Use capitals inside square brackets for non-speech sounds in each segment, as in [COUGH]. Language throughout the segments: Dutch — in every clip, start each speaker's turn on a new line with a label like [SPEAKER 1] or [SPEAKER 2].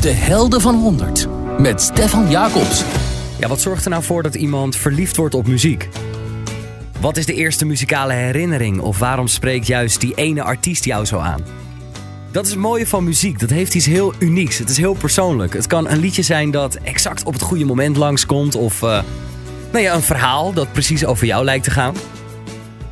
[SPEAKER 1] De Helden van 100 met Stefan Jacobs.
[SPEAKER 2] Ja, wat zorgt er nou voor dat iemand verliefd wordt op muziek? Wat is de eerste muzikale herinnering of waarom spreekt juist die ene artiest jou zo aan? Dat is het mooie van muziek. Dat heeft iets heel unieks. Het is heel persoonlijk. Het kan een liedje zijn dat exact op het goede moment langskomt of uh, nou ja, een verhaal dat precies over jou lijkt te gaan.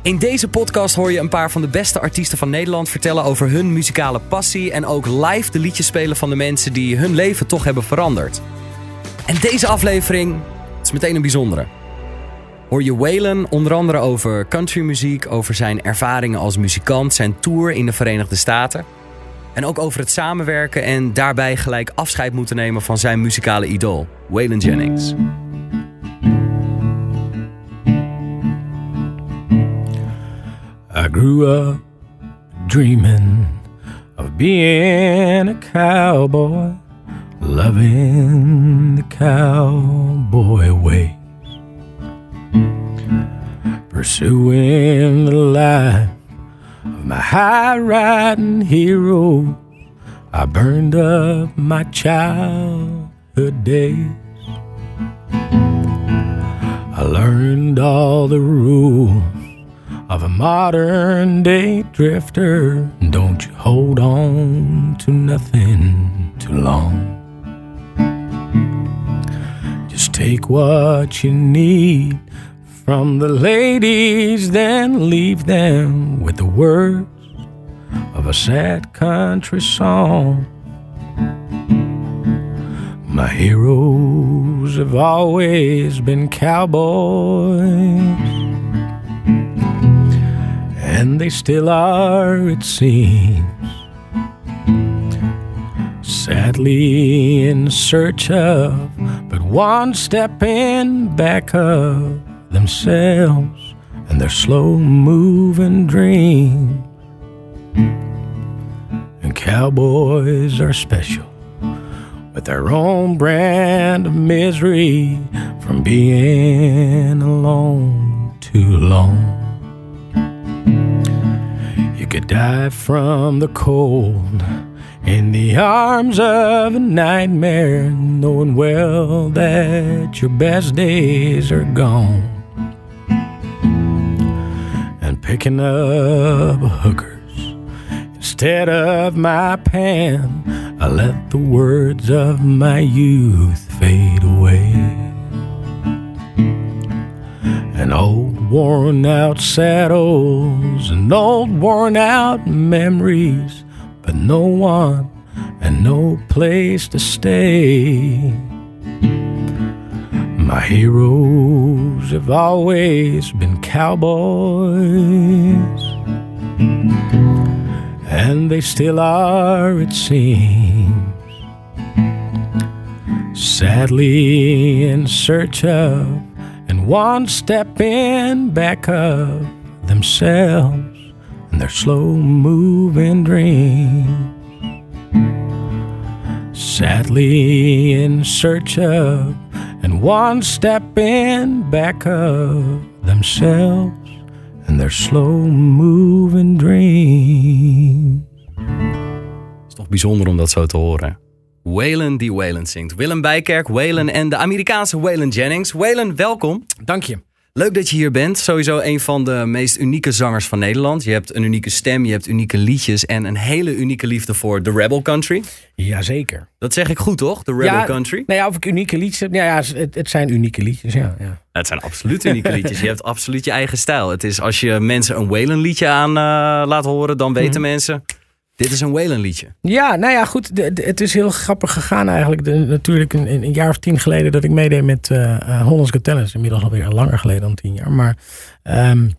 [SPEAKER 2] In deze podcast hoor je een paar van de beste artiesten van Nederland vertellen over hun muzikale passie en ook live de liedjes spelen van de mensen die hun leven toch hebben veranderd. En deze aflevering is meteen een bijzondere. Hoor je Waylon onder andere over countrymuziek, over zijn ervaringen als muzikant, zijn tour in de Verenigde Staten. En ook over het samenwerken en daarbij gelijk afscheid moeten nemen van zijn muzikale idool, Waylon Jennings.
[SPEAKER 3] I grew up dreaming of being a cowboy, loving the cowboy ways, pursuing the life of my high riding hero. I burned up my childhood days. I learned all the rules of a modern day drifter. Don't you hold on to nothing too long. Just take what you need from the ladies, then leave them with the words of a sad country song. My heroes have always been cowboys and they still are, it seems. Sadly in search of, but one step in back of themselves and their slow moving dreams. And cowboys are special with their own brand of misery from being alone too long. Could die from the cold in the arms of a nightmare, knowing well that your best days are gone. And picking up hookers instead of my pen, I let the words of my youth fade away. And old worn out saddles and old worn out memories, but no one and no place to stay. My heroes have always been cowboys, and they still are, it seems. Sadly, in search of one step in back of themselves and their slow moving dreams. Sadly in search of and one step in back of themselves and their slow moving dreams.
[SPEAKER 2] Het is toch bijzonder om dat zo te horen. Waylon die Waylon zingt. Willem Bijkerk, Waylon en de Amerikaanse Waylon Jennings. Waylon, welkom.
[SPEAKER 3] Dank je.
[SPEAKER 2] Leuk dat je hier bent. Sowieso een van de meest unieke zangers van Nederland. Je hebt een unieke stem, je hebt unieke liedjes en een hele unieke liefde voor The Rebel Country.
[SPEAKER 3] Jazeker.
[SPEAKER 2] Dat zeg ik goed, toch? The Rebel
[SPEAKER 3] ja,
[SPEAKER 2] Country.
[SPEAKER 3] Nou ja, of ik unieke liedjes heb. Ja, ja het, het zijn unieke liedjes, ja. ja.
[SPEAKER 2] Het zijn absoluut unieke liedjes. Je hebt absoluut je eigen stijl. Het is als je mensen een Waylon liedje aan uh, laat horen, dan weten
[SPEAKER 3] Mhm.
[SPEAKER 2] mensen... Dit is een Waylon liedje.
[SPEAKER 3] Ja, nou ja, goed. De, de, het is heel grappig gegaan eigenlijk. De, natuurlijk een, een, jaar of tien geleden dat ik meedeed met uh, uh, Hollands Got Talent. Inmiddels alweer langer geleden dan tien jaar. Maar um,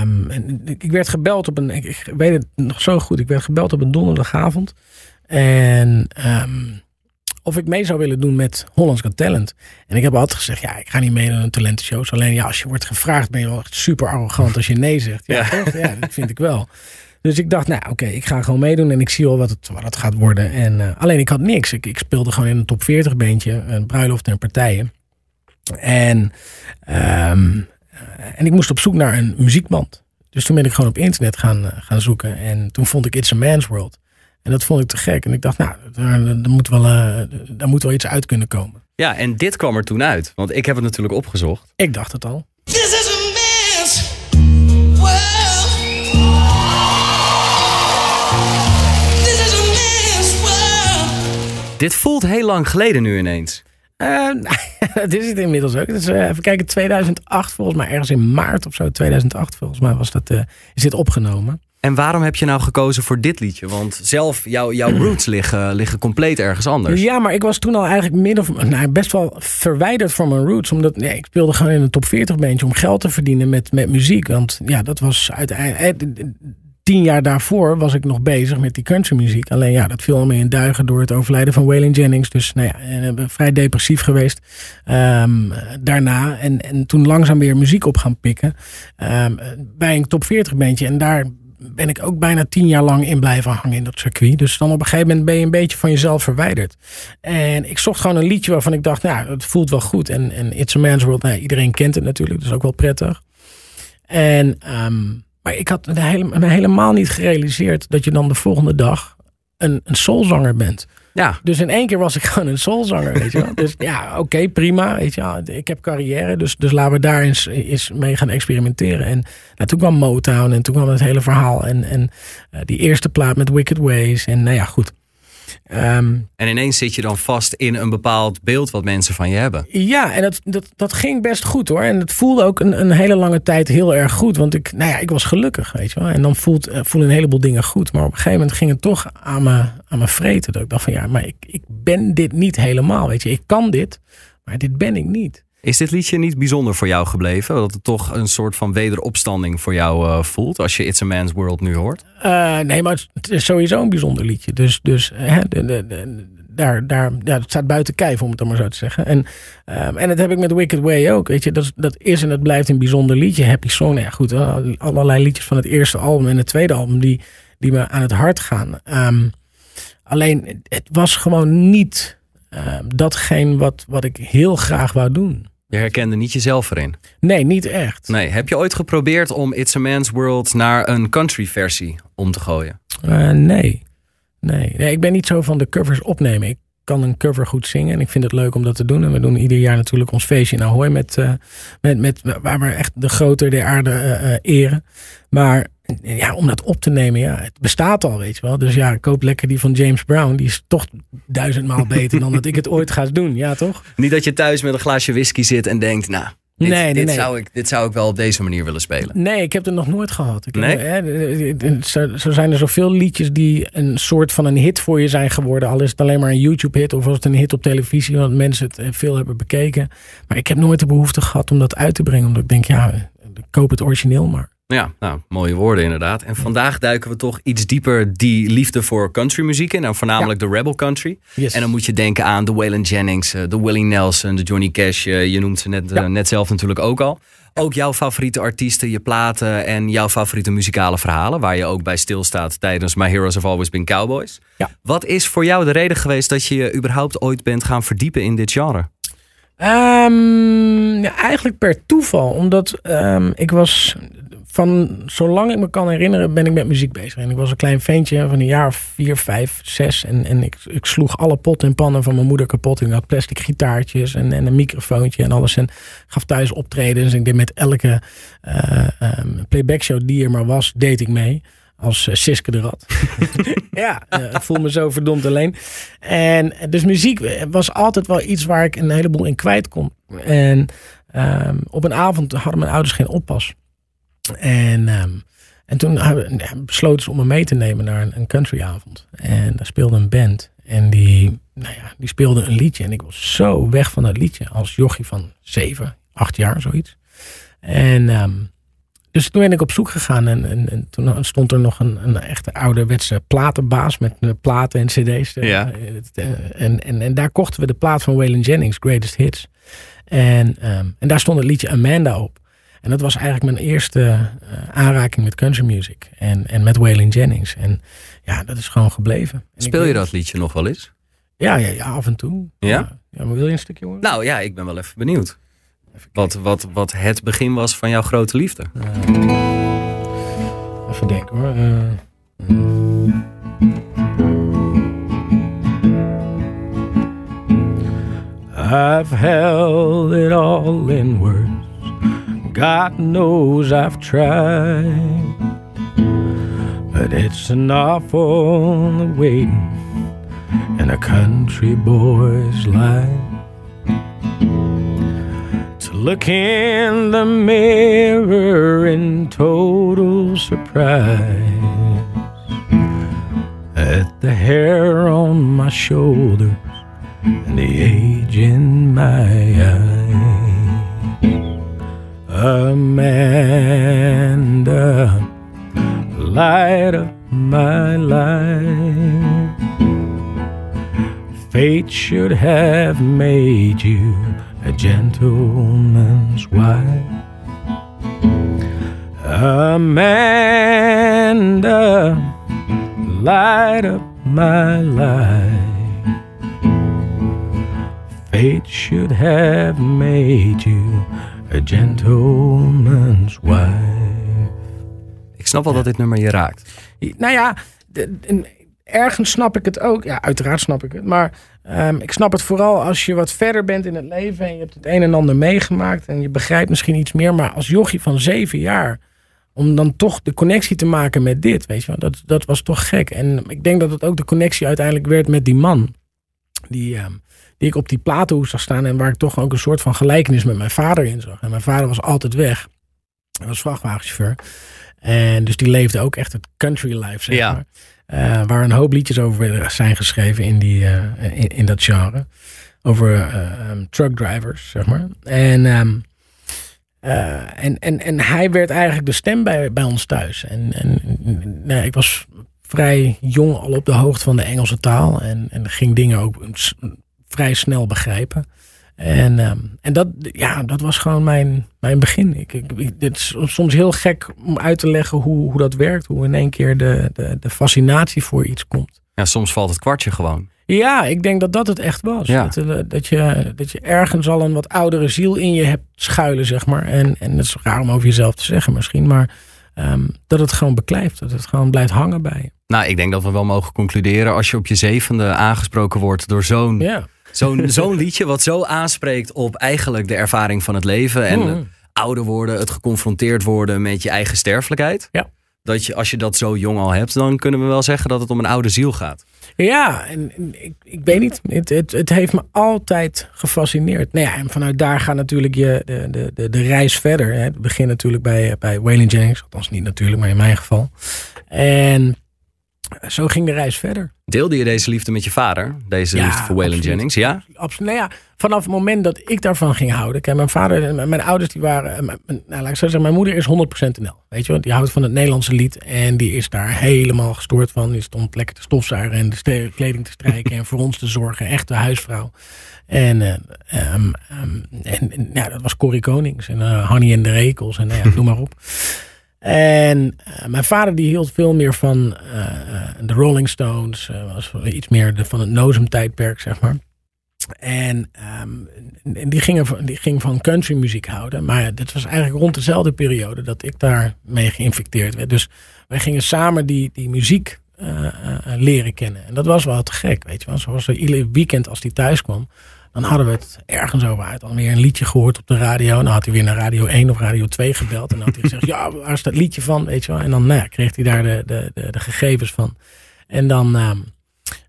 [SPEAKER 3] um, ik werd gebeld op een... Ik, ik, weet het nog zo goed. Ik werd gebeld op een donderdagavond. En... Um, of ik mee zou willen doen met Hollands Got Talent. En ik heb altijd gezegd, ja, ik ga niet mee naar een talentenshows. Alleen ja, als je wordt gevraagd, ben je wel super arrogant als je nee zegt. Ja, ja. Toch? ja dat vind ik wel. Dus ik dacht, nou oké, okay, ik ga gewoon meedoen en ik zie al wat het, wat het gaat worden. En, uh, alleen ik had niks. Ik, ik, speelde gewoon in een top 40 beentje, een bruiloft en partijen. En, um, uh, en ik moest op zoek naar een muziekband. Dus toen ben ik gewoon op internet gaan, uh, gaan zoeken. En toen vond ik It's a Man's World. En dat vond ik te gek. En ik dacht, nou, daar, moet wel, uh, daar moet wel iets uit kunnen komen.
[SPEAKER 2] Ja, en dit kwam er toen uit. Want ik heb het natuurlijk opgezocht.
[SPEAKER 3] Ik dacht het al. This is
[SPEAKER 2] Dit voelt heel lang geleden nu ineens.
[SPEAKER 3] Uh, [LAUGHS] dat is het inmiddels ook. Dus, uh, even kijken, 2008 volgens mij, ergens in maart of zo, 2008 volgens mij was dat, uh, is dit opgenomen.
[SPEAKER 2] En waarom heb je nou gekozen voor dit liedje? Want zelf, jou, jouw [CLEARS THROAT] roots liggen, liggen compleet ergens anders.
[SPEAKER 3] Ja, maar ik was toen al eigenlijk midden nou, best wel verwijderd van mijn roots. Omdat nee, ik speelde gewoon in een top 40 bandje om geld te verdienen met, met muziek. Want ja, dat was uiteindelijk tien jaar daarvoor was ik nog bezig met die countrymuziek. Alleen ja, dat viel allemaal in duigen door het overlijden van Waylon Jennings. Dus nou ja, en, vrij depressief geweest um, daarna. En, en toen langzaam weer muziek op gaan pikken. Um, bij een top 40 bandje. En daar ben ik ook bijna tien jaar lang in blijven hangen in dat circuit. Dus dan op een gegeven moment ben je een beetje van jezelf verwijderd. En ik zocht gewoon een liedje waarvan ik dacht, nou, het voelt wel goed. En, en It's a Man's World, nou, iedereen kent het natuurlijk. Dus ook wel prettig. En... Um, maar ik had me helemaal niet gerealiseerd dat je dan de volgende dag een, een soulzanger bent. Ja. Dus in één keer was ik [LAUGHS] gewoon een soulzanger, weet je wel. Dus ja, oké, prima, weet je wel. Ik heb carrière, dus, dus laten we daar eens, eens mee gaan experimenteren. En nou, toen kwam Motown en toen kwam het hele verhaal. En, en uh, die eerste plaat met Wicked Ways. En nou ja, goed.
[SPEAKER 2] Ehm, en ineens zit je dan vast in een bepaald beeld wat mensen van je hebben.
[SPEAKER 3] Ja, en dat, dat, dat ging best goed hoor. En het voelde ook een, een hele lange tijd heel erg goed. Want ik, nou ja, ik was gelukkig, weet je wel. En dan voelt, uh, voelen een heleboel dingen goed. Maar op een gegeven moment ging het toch aan me, aan me vreten. Dat ik dacht van ja, maar ik, ik ben dit niet helemaal. Weet je, ik kan dit, maar dit ben ik niet.
[SPEAKER 2] Is dit liedje niet bijzonder voor jou gebleven? Dat het toch een soort van wederopstanding voor jou uh, voelt als je It's a Man's World nu hoort?
[SPEAKER 3] Uh, nee, maar het is sowieso een bijzonder liedje. Dus, dus hè, daar, daar, ja, het staat buiten kijf, om het dan maar zo te zeggen. En, um, en dat heb ik met Wicked Way ook. Weet je, dat, dat is en het blijft een bijzonder liedje. Happy Song, ja goed, allerlei liedjes van het eerste album en het tweede album die, die me aan het hart gaan. Um, alleen, het was gewoon niet uh, datgene wat, wat ik heel graag wou doen.
[SPEAKER 2] Je herkende niet jezelf erin?
[SPEAKER 3] Nee, niet echt.
[SPEAKER 2] Nee. Heb je ooit geprobeerd om It's a Man's World naar een country versie om te gooien?
[SPEAKER 3] Uh, nee. nee. Nee, ik ben niet zo van de covers opnemen. Ik kan een cover goed zingen en ik vind het leuk om dat te doen. En we doen ieder jaar natuurlijk ons feestje in Ahoy met, uh, met, met, waar we echt de groter der aarde uh, eren. Maar ja, om dat op te nemen, ja, het bestaat al, weet je wel. Dus ja, koop lekker die van James Brown. Die is toch duizendmaal [LAUGHS] beter dan dat ik het ooit ga doen, ja toch?
[SPEAKER 2] Niet dat je thuis met een glaasje whisky zit en denkt, nou, dit, nee, nee, dit, Zou ik, dit zou ik wel op deze manier willen spelen.
[SPEAKER 3] Nee, ik heb het nog nooit gehad. Ik nee? Heb, hè, zo, zo, zijn er zoveel liedjes die een soort van een hit voor je zijn geworden. Al is het alleen maar een YouTube-hit of was het een hit op televisie, want mensen het eh, veel hebben bekeken. Maar ik heb nooit de behoefte gehad om dat uit te brengen. Omdat ik denk, ja, koop het origineel maar.
[SPEAKER 2] Ja, nou, mooie woorden inderdaad. En vandaag duiken we toch iets dieper die liefde voor countrymuziek in. En voornamelijk de rebel country. En dan moet je denken aan de Waylon Jennings, eh, de Willie Nelson, de Johnny Cash. Eh, je noemt ze net, eh, net zelf natuurlijk ook al. Ook jouw favoriete artiesten, je platen en jouw favoriete muzikale verhalen. Waar je ook bij stilstaat tijdens My Heroes Have Always Been Cowboys. Ja. Wat is voor jou de reden geweest dat je je überhaupt ooit bent gaan verdiepen in dit genre?
[SPEAKER 3] Um, ja, eigenlijk per toeval. Omdat um, ik was van zolang ik me kan herinneren ben ik met muziek bezig. En ik was een klein ventje van een jaar of vier, vijf, zes. En, en ik, ik sloeg alle potten en pannen van mijn moeder kapot. En ik had plastic gitaartjes en, en een microfoontje en alles. En gaf thuis optredens. En ik deed met elke uh, um, playback show die er maar was, deed ik mee. Als uh, Siske de Rat. [LAUGHS] ja, uh, ik voel me zo verdomd alleen. En dus muziek was altijd wel iets waar ik een heleboel in kwijt kon. En um, op een avond hadden mijn ouders geen oppas. En, um, en toen besloten ze om me mee te nemen naar een, een countryavond. En daar speelde een band. En die, nou ja, die speelde een liedje. En ik was zo weg van dat liedje. Als jochie van zeven, acht jaar, zoiets. En um, dus toen ben ik op zoek gegaan. En, en, en toen stond er nog een, een echte ouderwetse platenbaas met platen en cd's. Ja. En, en, en daar kochten we de plaat van Waylon Jennings, Greatest Hits. En, um, en daar stond het liedje Amanda op. En dat was eigenlijk mijn eerste eh, aanraking met country music. En, en met Waylon Jennings. En ja, dat is gewoon gebleven.
[SPEAKER 2] Speel je dat liedje nog wel eens?
[SPEAKER 3] Ja, ja, ja af en toe. Ja? ja? Maar wil je een stukje hoor?
[SPEAKER 2] Nou ja, ik ben wel even benieuwd. Wat, wat, wat het begin was van jouw grote liefde.
[SPEAKER 3] Eh, even denken hoor. Eh, I've held it all in words. God knows I've tried. But it's an awful waiting in a country boy's life. To look in the mirror in total surprise at the hair on my shoulders and the age in my eye. Amanda, light of my life. Fate should have made you a gentleman's wife. Amanda, light up my life. Fate should have made you a gentleman's wife.
[SPEAKER 2] Ik snap wel dat dit nummer je raakt.
[SPEAKER 3] Nou ja, ergens snap ik het ook. Ja, uiteraard snap ik het. Maar ehm, ik snap het vooral als je wat verder bent in het leven. En je hebt het een en ander meegemaakt. En je begrijpt misschien iets meer. Maar als jochie van zeven jaar. Om dan toch de connectie te maken met dit. Weet je wel, dat, dat was toch gek. En ik denk dat het ook de connectie uiteindelijk werd met die man. Die, ehm, die ik op die platenhoes zag staan. En waar ik toch ook een soort van gelijkenis met mijn vader in zag. En mijn vader was altijd weg. Hij was vrachtwagenchauffeur. En dus die leefde ook echt het country life, zeg
[SPEAKER 2] Ja.
[SPEAKER 3] maar. Eh, waar een hoop liedjes over zijn geschreven in, die, eh, in, in dat genre. Over um, truck drivers, zeg maar. En, ehm, eh, en, en, en hij werd eigenlijk de stem bij, bij ons thuis. En, en nou, ik was vrij jong al op de hoogte van de Engelse taal. En, en ging dingen ook vrij snel begrijpen. En, ehm, en dat, ja, dat was gewoon mijn, mijn begin. Ik, ik, ik- dit is soms heel gek om uit te leggen hoe, hoe dat werkt. Hoe in één keer de, de, de fascinatie voor iets komt.
[SPEAKER 2] Ja, soms valt het kwartje gewoon.
[SPEAKER 3] Ja, ik denk dat dat het echt was.
[SPEAKER 2] Ja.
[SPEAKER 3] Dat, eh, dat, je, dat je ergens al een wat oudere ziel in je hebt schuilen, zeg maar. En, en dat is raar om over jezelf te zeggen misschien. Maar ehm, dat het gewoon beklijft. Dat het gewoon blijft hangen bij je.
[SPEAKER 2] Nou, ik denk dat we wel mogen concluderen. Als je op je zevende aangesproken wordt door zo'n
[SPEAKER 3] Ja.
[SPEAKER 2] zo'n zo'n liedje. wat zo aanspreekt op eigenlijk de ervaring van het leven. En het ouder worden, het geconfronteerd worden met je eigen sterfelijkheid.
[SPEAKER 3] Ja.
[SPEAKER 2] Dat je, als je dat zo jong al hebt, dan kunnen we wel zeggen dat het om een oude ziel gaat.
[SPEAKER 3] Ja, en, ik, ik weet niet. Het, het, het heeft me altijd gefascineerd. Nou ja, en vanuit daar gaat natuurlijk je, de, de, de, de reis verder. Het begint natuurlijk bij, bij Waylon Jennings. Althans niet natuurlijk, maar in mijn geval. En zo ging de reis verder.
[SPEAKER 2] Deelde je deze liefde met je vader? Deze
[SPEAKER 3] Ja,
[SPEAKER 2] liefde voor Waylon
[SPEAKER 3] absoluut.
[SPEAKER 2] Jennings? Ja?
[SPEAKER 3] Absoluut. Nou ja, vanaf het moment dat ik daarvan ging houden. Kijk, mijn vader en mijn- ouders die waren. eh, mijn- Nou, laat ik zo zeggen, mijn moeder is 100% NL. Weet je wel, die houdt van het Nederlandse lied. En die is daar helemaal gestoord van. Die stond lekker te stofzuigen en de kleding te strijken. en voor ons te zorgen. Echte huisvrouw. En, eh, ehm, ehm, en, en, ja, dat was Corrie Konings. En eh Hanny en de Rekels. En nou ja, noem maar op. En eh, mijn vader die hield veel meer van eh, eh, de Rolling Stones. was iets meer de, van het Nozem tijdperk, zeg maar. En ehm, die, gingen, van- die ging van countrymuziek houden. Maar dit was eigenlijk rond dezelfde periode dat ik daar mee geïnfecteerd werd. Dus wij gingen samen die, die muziek leren kennen. En dat was wel te gek, weet je wel. Zoals er ieder weekend als hij thuis kwam, dan hadden we het ergens over uit. Dan weer een liedje gehoord op de radio. En dan had hij weer naar Radio 1 of Radio 2 gebeld. En dan had hij gezegd, [LAUGHS] ja, waar is dat liedje van, weet je wel. En dan nou ja, kreeg hij daar de, de, de, de gegevens van. En dan... ehm,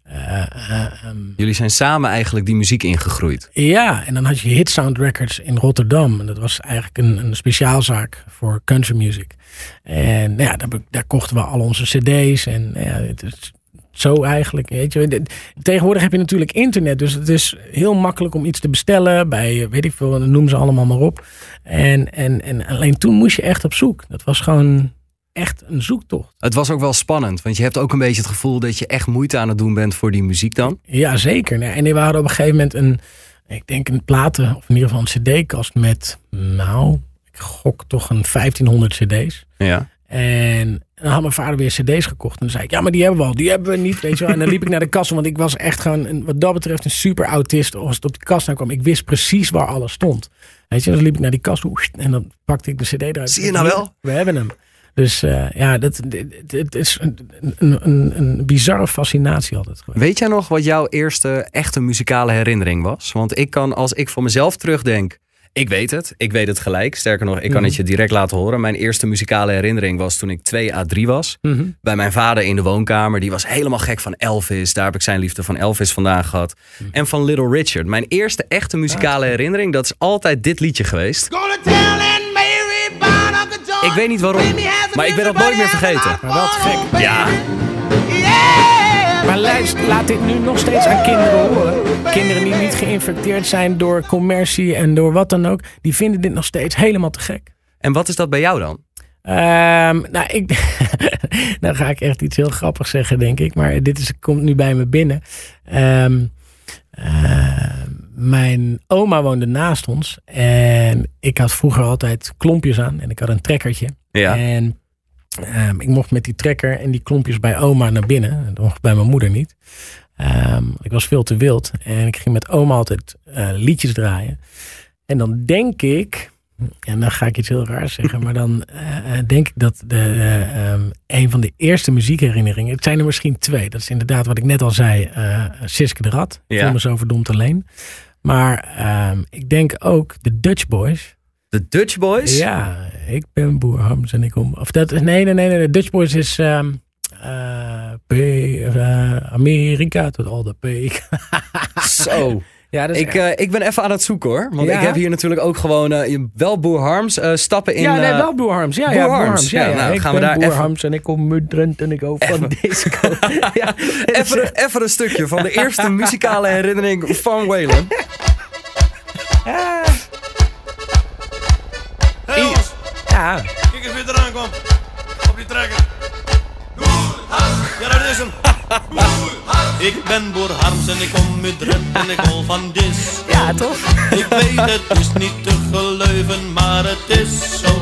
[SPEAKER 3] eh, eh, ehm,
[SPEAKER 2] Jullie zijn samen eigenlijk die muziek ingegroeid.
[SPEAKER 3] ja, en dan had je Hit Sound Records in Rotterdam. En dat was eigenlijk een, een speciaalzaak voor country music. En nou ja, daar, daar kochten we al onze cd's. En nou ja, het is zo eigenlijk. Weet je. Tegenwoordig heb je natuurlijk internet. Dus het is heel makkelijk om iets te bestellen. Bij, weet ik veel, noem ze allemaal maar op. En, en, en alleen toen moest je echt op zoek. Dat was gewoon echt een zoektocht.
[SPEAKER 2] Het was ook wel spannend, want je hebt ook een beetje het gevoel dat je echt moeite aan het doen bent voor die muziek dan.
[SPEAKER 3] Ja, zeker. En we hadden op een gegeven moment een, ik denk een platen, of in ieder geval een cd-kast met, nou, ik gok toch een 1500 cd's.
[SPEAKER 2] Ja.
[SPEAKER 3] En dan had mijn vader weer cd's gekocht. En dan zei ik, ja, maar die hebben we al, die hebben we niet, weet je wel. En dan liep ik naar de kast, want ik was echt gewoon, een, wat dat betreft, een super autist. Als het op de kast kwam, ik wist precies waar alles stond. Weet je, dan liep ik naar die kast, en dan pakte ik de cd eruit.
[SPEAKER 2] Zie je nou wel?
[SPEAKER 3] We hebben hem. Dus uh, ja, dat, het is een, een, een, een, bizarre fascinatie altijd geweest.
[SPEAKER 2] Weet jij nog wat jouw eerste echte muzikale herinnering was? Want ik kan, als ik voor mezelf terugdenk, ik weet het. Ik weet het gelijk. Sterker nog, ik kan het je direct laten horen. Mijn eerste muzikale herinnering was toen ik 2 à 3 was.
[SPEAKER 3] Mhm.
[SPEAKER 2] Bij mijn vader in de woonkamer. Die was helemaal gek van Elvis. Daar heb ik zijn liefde van Elvis vandaan gehad.
[SPEAKER 3] Mhm.
[SPEAKER 2] En van Little Richard. Mijn eerste echte muzikale herinnering, dat is altijd dit liedje geweest. Ik weet niet waarom, maar ik ben dat nooit meer vergeten.
[SPEAKER 3] Maar wel te gek.
[SPEAKER 2] Ja,
[SPEAKER 3] Laat dit nu nog steeds aan kinderen horen. Kinderen die niet geïnfecteerd zijn door commercie en door wat dan ook. Die vinden dit nog steeds helemaal te gek.
[SPEAKER 2] en wat is dat bij jou dan?
[SPEAKER 3] Ehm, nou, ik, dan [LAUGHS] ga ik echt iets heel grappigs zeggen, denk ik. Maar dit is, komt nu bij me binnen. Ehm, ehm, mijn oma woonde naast ons. En ik had vroeger altijd klompjes aan. En ik had een trekkertje.
[SPEAKER 2] Ja.
[SPEAKER 3] En ehm, ik mocht met die trekker en die klompjes bij oma naar binnen. Dat mocht bij mijn moeder niet. Ehm, ik was veel te wild. En ik ging met oma altijd eh, liedjes draaien. En dan denk ik... En dan ga ik iets heel raars zeggen. Maar dan [LAUGHS] eh, eh, denk ik dat de, eh, ehm, een van de eerste muziekherinneringen... Het zijn er misschien twee. Dat is inderdaad wat ik net al zei. eh Siske de Rat.
[SPEAKER 2] Ja.
[SPEAKER 3] Film is over Dom alleen. Maar ik denk ook de Dutch Boys.
[SPEAKER 2] De Dutch Boys?
[SPEAKER 3] Ja, ik ben Boer Hams en ik kom. Of dat is. Nee, nee, nee, nee. De Dutch Boys is. ehm, eh, P, eh, Amerika tot al de P. [LAUGHS]
[SPEAKER 2] Zo.
[SPEAKER 3] ja, is
[SPEAKER 2] Ik, eh, ik ben even aan het zoeken hoor. Want
[SPEAKER 3] Ja?
[SPEAKER 2] ik heb hier natuurlijk ook gewoon wel Boer Harms stappen in.
[SPEAKER 3] ja, nee, wel Boer Harms. Ja,
[SPEAKER 2] Boer
[SPEAKER 3] ja, Boer
[SPEAKER 2] Harms.
[SPEAKER 3] Harms. Ja,
[SPEAKER 2] Ja, nou,
[SPEAKER 3] ik
[SPEAKER 2] gaan we daar
[SPEAKER 3] Boer
[SPEAKER 2] even-
[SPEAKER 3] Harms en ik kom uit Drenthe en ik hou van disco. [LAUGHS] ja,
[SPEAKER 2] even, even een stukje van de eerste muzikale herinnering van Waylon. [LAUGHS]
[SPEAKER 3] ja.
[SPEAKER 4] kijk eens wie eraan kwam. Op die trekker. Ja, dat is hem. [LAUGHS] Ik ben Boer Harms en ik kom uit Drenthe en ik hol van dis.
[SPEAKER 3] ja, toch?
[SPEAKER 4] Ik weet het is niet te geloven, maar het is zo.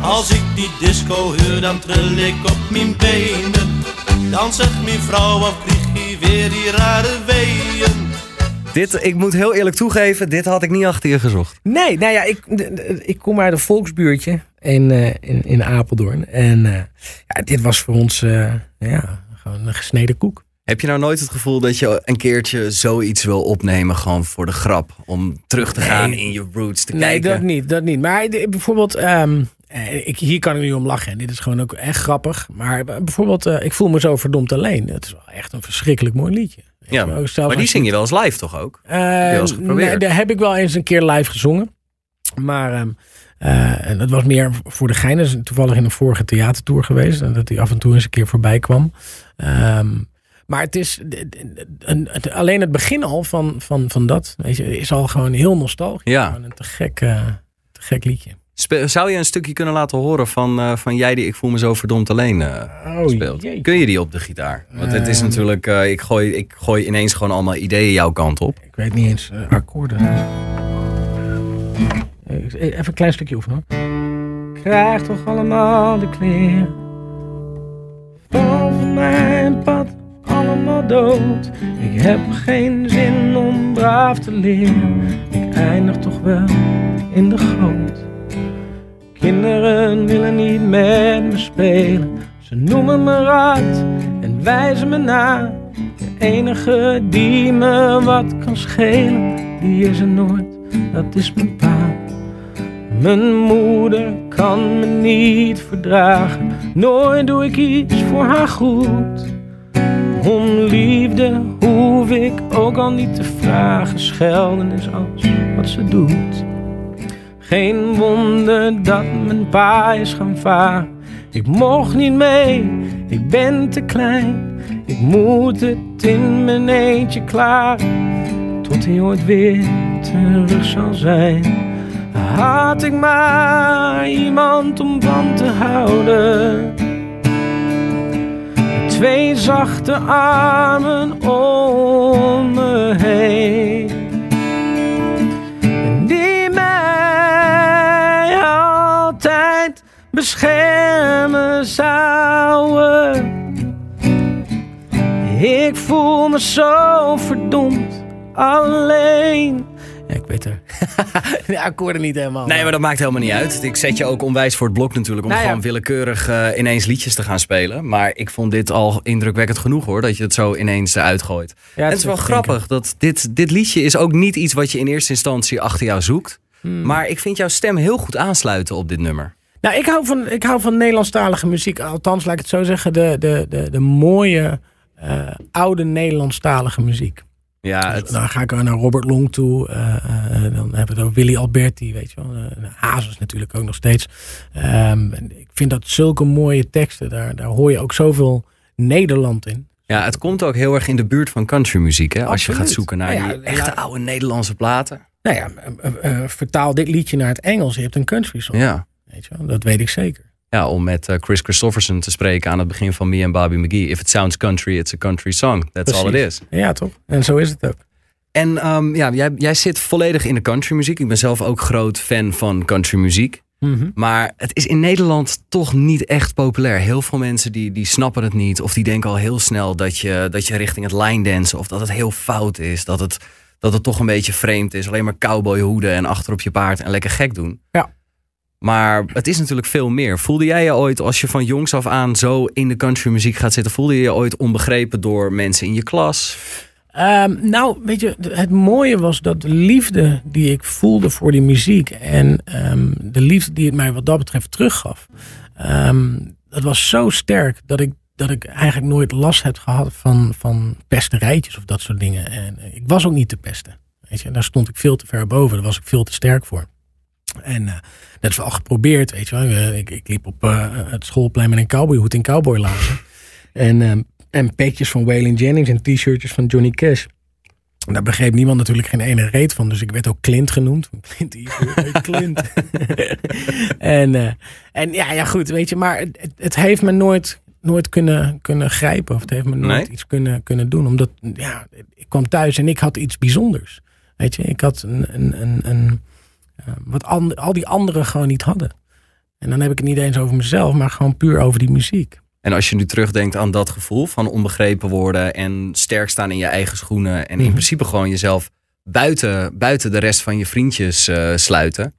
[SPEAKER 4] Als ik die disco hoor, dan trill ik op mijn benen. Dan zegt mijn vrouw, of krijg je weer die rare weeën.
[SPEAKER 2] Dit, ik moet heel eerlijk toegeven, dit had ik niet achter je gezocht.
[SPEAKER 3] Nee, nou ja, ik, ik kom uit een volksbuurtje in, eh, in, in Apeldoorn. En eh, ja, dit was voor ons eh, ja, gewoon een gesneden koek.
[SPEAKER 2] Heb je nou nooit het gevoel dat je een keertje zoiets wil opnemen, gewoon voor de grap? Om terug te gaan
[SPEAKER 3] Nee.
[SPEAKER 2] in je roots te
[SPEAKER 3] Nee,
[SPEAKER 2] kijken?
[SPEAKER 3] dat niet, dat niet. Maar bijvoorbeeld, ehm, eh, ik, hier kan ik nu om lachen. En dit is gewoon ook echt grappig. Maar bijvoorbeeld, ik voel me zo verdomd alleen. Het is wel echt een verschrikkelijk mooi liedje.
[SPEAKER 2] Ja, maar die zing je wel eens live toch ook?
[SPEAKER 3] Eh,
[SPEAKER 2] wel eens geprobeerd?
[SPEAKER 3] nee, daar heb ik wel eens een keer live gezongen. Maar ehm, eh, en dat was meer voor de gein. Is toevallig in een vorige theatertour geweest. En dat hij af en toe eens een keer voorbij kwam. Ehm, maar het is een- het- alleen het begin al van, van, van dat weet je, is al gewoon heel nostalgisch.
[SPEAKER 2] Ja.
[SPEAKER 3] Gewoon een te gek, eh, te gek liedje.
[SPEAKER 2] Spe- zou je een stukje kunnen laten horen van, eh, van jij die Ik voel me zo verdomd alleen
[SPEAKER 3] Oh,
[SPEAKER 2] speelt? Kun je die op de gitaar? Want het is
[SPEAKER 3] Ehm.
[SPEAKER 2] natuurlijk, ik, gooi, ik gooi ineens gewoon allemaal ideeën jouw kant op.
[SPEAKER 3] Ik weet niet eens akkoorden. Eh, Even een klein stukje oefenen. Krijg toch allemaal de kleren van mijn pad allemaal dood. Ik heb geen zin om braaf te leren. Ik eindig toch wel in de goot. Kinderen willen niet met me spelen. Ze noemen me raad en wijzen me na. De enige die me wat kan schelen, die is er nooit, dat is mijn pa. Mijn moeder kan me niet verdragen, nooit doe ik iets voor haar goed. Om liefde hoef ik ook al niet te vragen, schelden is alles wat ze doet. Geen wonder dat mijn pa is gaan varen. Ik mocht niet mee, ik ben te klein. Ik moet het in mijn eentje klaar. Tot hij ooit weer terug zal zijn. Had ik maar iemand om van te houden. Twee zachte armen om me heen. En die mij altijd beschermen zouden. Ik voel me zo verdomd alleen. Ja, ik weet er. de akkoorden niet helemaal.
[SPEAKER 2] Nee, maar dat maakt helemaal niet uit. Ik zet je ook onwijs voor het blok natuurlijk om
[SPEAKER 3] Nou ja.
[SPEAKER 2] gewoon willekeurig eh, ineens liedjes te gaan spelen. Maar ik vond dit al indrukwekkend genoeg hoor, dat je het zo ineens eruit gooit.
[SPEAKER 3] Ja,
[SPEAKER 2] en het is wel grappig dat dit, dit liedje is ook niet iets wat je in eerste instantie achter jou zoekt.
[SPEAKER 3] Hmm.
[SPEAKER 2] Maar ik vind jouw stem heel goed aansluiten op dit nummer.
[SPEAKER 3] Nou, ik hou van, ik hou van Nederlandstalige muziek. Althans, laat ik het zo zeggen. De, de, de, de mooie, eh, oude Nederlandstalige muziek.
[SPEAKER 2] Ja, het,
[SPEAKER 3] Dan ga ik naar Robert Long toe. eh, eh, dan hebben we het over Willy Alberti, weet je wel. Uh, Hazes natuurlijk ook nog steeds. Ehm, en ik vind dat zulke mooie teksten. Daar, daar hoor je ook zoveel Nederland in.
[SPEAKER 2] ja, het komt ook heel erg in de buurt van countrymuziek. Hè? Als je gaat zoeken naar
[SPEAKER 3] Ja, ja,
[SPEAKER 2] die echte oude Nederlandse platen.
[SPEAKER 3] Nou ja, eh, eh, vertaal dit liedje naar het Engels. Je hebt een country song.
[SPEAKER 2] Ja.
[SPEAKER 3] Weet je wel? Dat weet ik zeker.
[SPEAKER 2] Ja, om met eh, Chris Christofferson te spreken aan het begin van Me and Bobby McGee. If it sounds country, it's a country song. That's all it is.
[SPEAKER 3] Ja, toch? En zo is het ook.
[SPEAKER 2] En ehm, ja, jij, jij zit volledig in de countrymuziek. Ik ben zelf ook groot fan van countrymuziek. Maar het is in Nederland toch niet echt populair. Heel veel mensen die, die snappen het niet. Of die denken al heel snel dat je, dat je richting het line dansen. Of dat het heel fout is. Dat het, dat het toch een beetje vreemd is. Alleen maar cowboyhoeden en achter op je paard en lekker gek doen.
[SPEAKER 3] Ja.
[SPEAKER 2] Maar het is natuurlijk veel meer. Voelde jij je ooit, als je van jongs af aan zo in de countrymuziek gaat zitten, voelde je je ooit onbegrepen door mensen in je klas?
[SPEAKER 3] Ehm, nou, weet je, het mooie was dat de liefde die ik voelde voor die muziek en ehm, de liefde die het mij wat dat betreft teruggaf, ehm, dat was zo sterk dat ik, dat ik eigenlijk nooit last heb gehad van, van pesterijtjes of dat soort dingen. En ik was ook niet te pesten. Weet je, daar stond ik veel te ver boven, daar was ik veel te sterk voor. En eh, dat is wel geprobeerd, weet je wel. Eh, Ik, ik liep op eh, het schoolplein met een cowboyhoed en cowboylaarzen. En, ehm, en petjes van Waylon Jennings en t-shirtjes van Johnny Cash. En Daar begreep niemand natuurlijk geen ene reet van. Dus ik werd ook Clint genoemd. [LAUGHS] Clint Clint. [LAUGHS] en, en ja, ja, goed, weet je. Maar het, het- heeft me nooit, nooit kunnen, kunnen grijpen. Of het heeft me nooit
[SPEAKER 2] Nee?
[SPEAKER 3] iets kunnen, kunnen doen. Omdat, ja, ik kwam thuis en ik had iets bijzonders. Weet je, ik had een... een, een, een wat and- al die anderen gewoon niet hadden. En dan heb ik het niet eens over mezelf, maar gewoon puur over die muziek.
[SPEAKER 2] En als je nu terugdenkt aan dat gevoel van onbegrepen worden en sterk staan in je eigen schoenen en in
[SPEAKER 3] Mhm.
[SPEAKER 2] principe gewoon jezelf buiten, buiten de rest van je vriendjes eh, sluiten.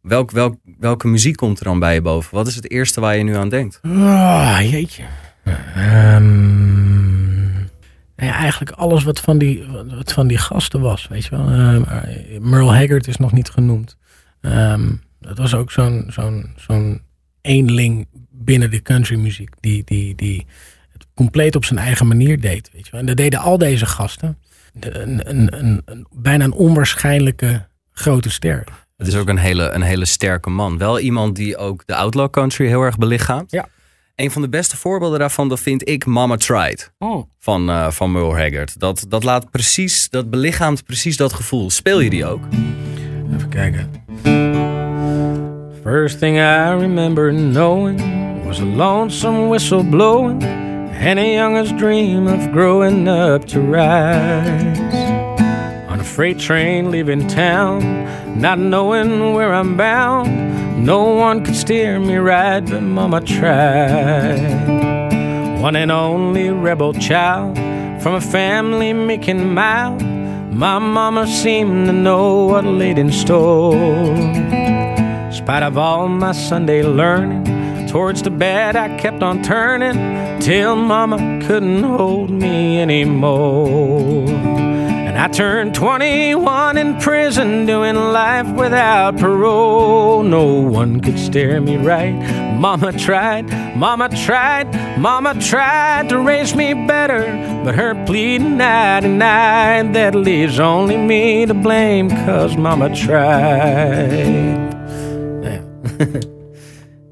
[SPEAKER 2] Welk, welk, welke muziek komt er dan bij je boven? Wat is het eerste waar je nu aan denkt?
[SPEAKER 3] Ah, jeetje. Ja, eigenlijk alles wat van, die, wat van die gasten was, weet je wel. Eh, Merle Haggard is nog niet genoemd. Ehm, dat was ook zo'n zo'n zo'n eenling binnen de countrymuziek. Die, die, die het compleet op zijn eigen manier deed, weet je wel. En dat deden al deze gasten. De- een, een, een, een, bijna een onwaarschijnlijke grote ster.
[SPEAKER 2] Het is ook een hele, een hele sterke man. Wel iemand die ook de outlaw country heel erg belichaamt.
[SPEAKER 3] Ja.
[SPEAKER 2] Een van de beste voorbeelden daarvan, dat vind ik Mama Tried. van, eh van Merle Haggard. Dat, dat laat precies, dat belichaamt precies dat gevoel. Speel je die ook?
[SPEAKER 3] Even kijken. First thing I remember knowing was a lonesome whistle blowing and a younger's dream of growing up to rise. On a freight train leaving town, not knowing where I'm bound. No one could steer me right, but Mama tried. One and only rebel child from a family making mild. My mama seemed to know what laid in store. Spite of all my Sunday learning, towards the bed I kept on turning till mama couldn't hold me anymore. And I turned 21 in prison, doing life without parole. No one could steer me right. Mama tried, mama tried, mama tried to raise me better. But her pleading and night, that leaves only me to blame, cause mama tried. [LAUGHS]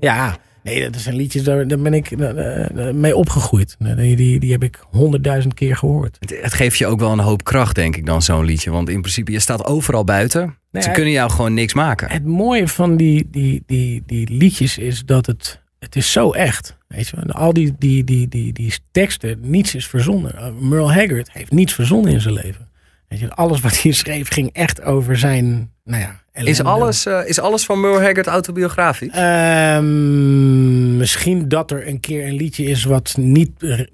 [SPEAKER 3] Ja, [LAUGHS] nee, dat zijn liedjes, daar, daar ben ik eh, eh, mee opgegroeid. Die, die, die heb ik honderdduizend keer gehoord.
[SPEAKER 2] Het, het geeft je ook wel een hoop kracht, denk ik, dan zo'n liedje. Want in principe, je staat overal buiten.
[SPEAKER 3] Nee,
[SPEAKER 2] Ze kunnen jou gewoon niks maken.
[SPEAKER 3] Het mooie van die, die, die, die liedjes is dat het, het is zo echt. Weet je, al die, die, die, die, die teksten, niets is verzonnen. Uh, Merle Haggard heeft niets verzonnen in zijn leven. Weet je, alles wat hij schreef ging echt over zijn, nou ja...
[SPEAKER 2] Is alles, eh, is alles van Merle Haggard autobiografisch?
[SPEAKER 3] Ehm, misschien dat er een keer een liedje is wat niet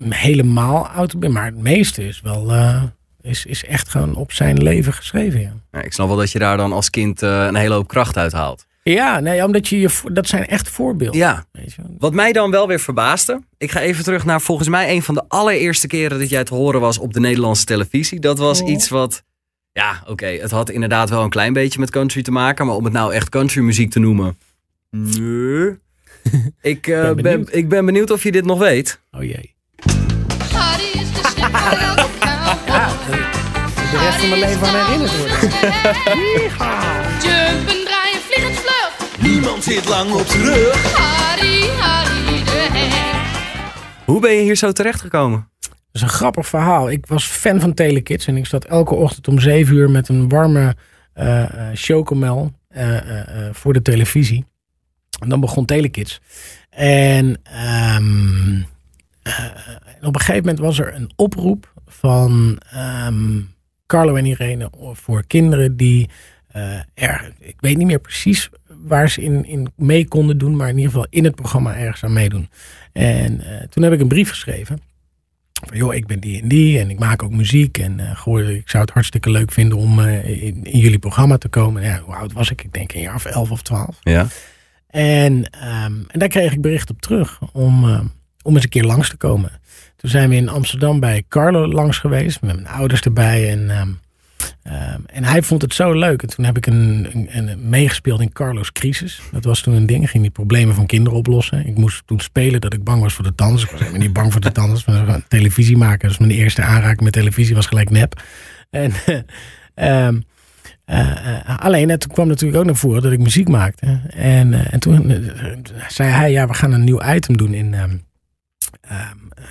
[SPEAKER 3] helemaal auto maar het meeste is wel, eh, is, is echt gewoon op zijn leven geschreven. Ja,
[SPEAKER 2] Ja, ik snap wel dat je daar dan als kind eh, een hele hoop kracht uit haalt.
[SPEAKER 3] ja nee, omdat je, je dat zijn echt voorbeelden.
[SPEAKER 2] Ja,
[SPEAKER 3] Weet je.
[SPEAKER 2] Wat mij dan wel weer verbaasde. Ik ga even terug naar volgens mij een van de allereerste keren dat jij te horen was op de Nederlandse televisie. Dat was
[SPEAKER 3] Oh.
[SPEAKER 2] iets wat. Ja, oké. het had inderdaad wel een klein beetje met country te maken. Maar om het nou echt country muziek te noemen. Nee. [LAUGHS] ik, eh,
[SPEAKER 3] Ben
[SPEAKER 2] ik ben benieuwd of je dit nog weet.
[SPEAKER 3] Oh jee. [LAUGHS]
[SPEAKER 5] De
[SPEAKER 3] rest van mijn leven aan herinnerd worden.
[SPEAKER 5] Jumpen, draaien, vliegen, vlug.
[SPEAKER 4] Niemand zit lang op zijn rug.
[SPEAKER 5] Hardy, Hardy de hek.
[SPEAKER 2] Hoe ben je hier zo terechtgekomen?
[SPEAKER 3] Dat is een grappig verhaal. Ik was fan van Telekids en ik zat elke ochtend om zeven uur met een warme eh, chocomel eh, voor de televisie. En dan begon Telekids. En ehm, eh, en op een gegeven moment was er een oproep van ehm, Carlo en Irene voor kinderen die er, ik weet niet meer precies waar ze in, in mee konden doen, maar in ieder geval in het programma ergens aan meedoen. En toen heb ik een brief geschreven. Van, joh, ik ben die en die en ik maak ook muziek. En goh, ik zou het hartstikke leuk vinden om eh, in, in jullie programma te komen. Ja, hoe oud was ik? Ik denk een jaar of elf of twaalf.
[SPEAKER 2] Ja.
[SPEAKER 3] En, ehm, en daar kreeg ik bericht op terug om, eh, om eens een keer langs te komen. Toen zijn we in Amsterdam bij Carlo langs geweest, met mijn ouders erbij. En, ehm, ehm, en hij vond het zo leuk. En toen heb ik een, een, meegespeeld in Carlo's Crisis. Dat was toen een ding. Ging die problemen van kinderen oplossen. Ik moest toen spelen dat ik bang was voor de tandarts. Ik was helemaal niet bang voor de tandarts. Maar televisie maken. Dus mijn eerste aanraking met televisie was gelijk nep. En, [LAUGHS] ehm, eh, eh, alleen, het kwam natuurlijk ook naar voren dat ik muziek maakte. En, eh, en toen zei hij, ja, we gaan een nieuw item doen in, ehm ehm, eh,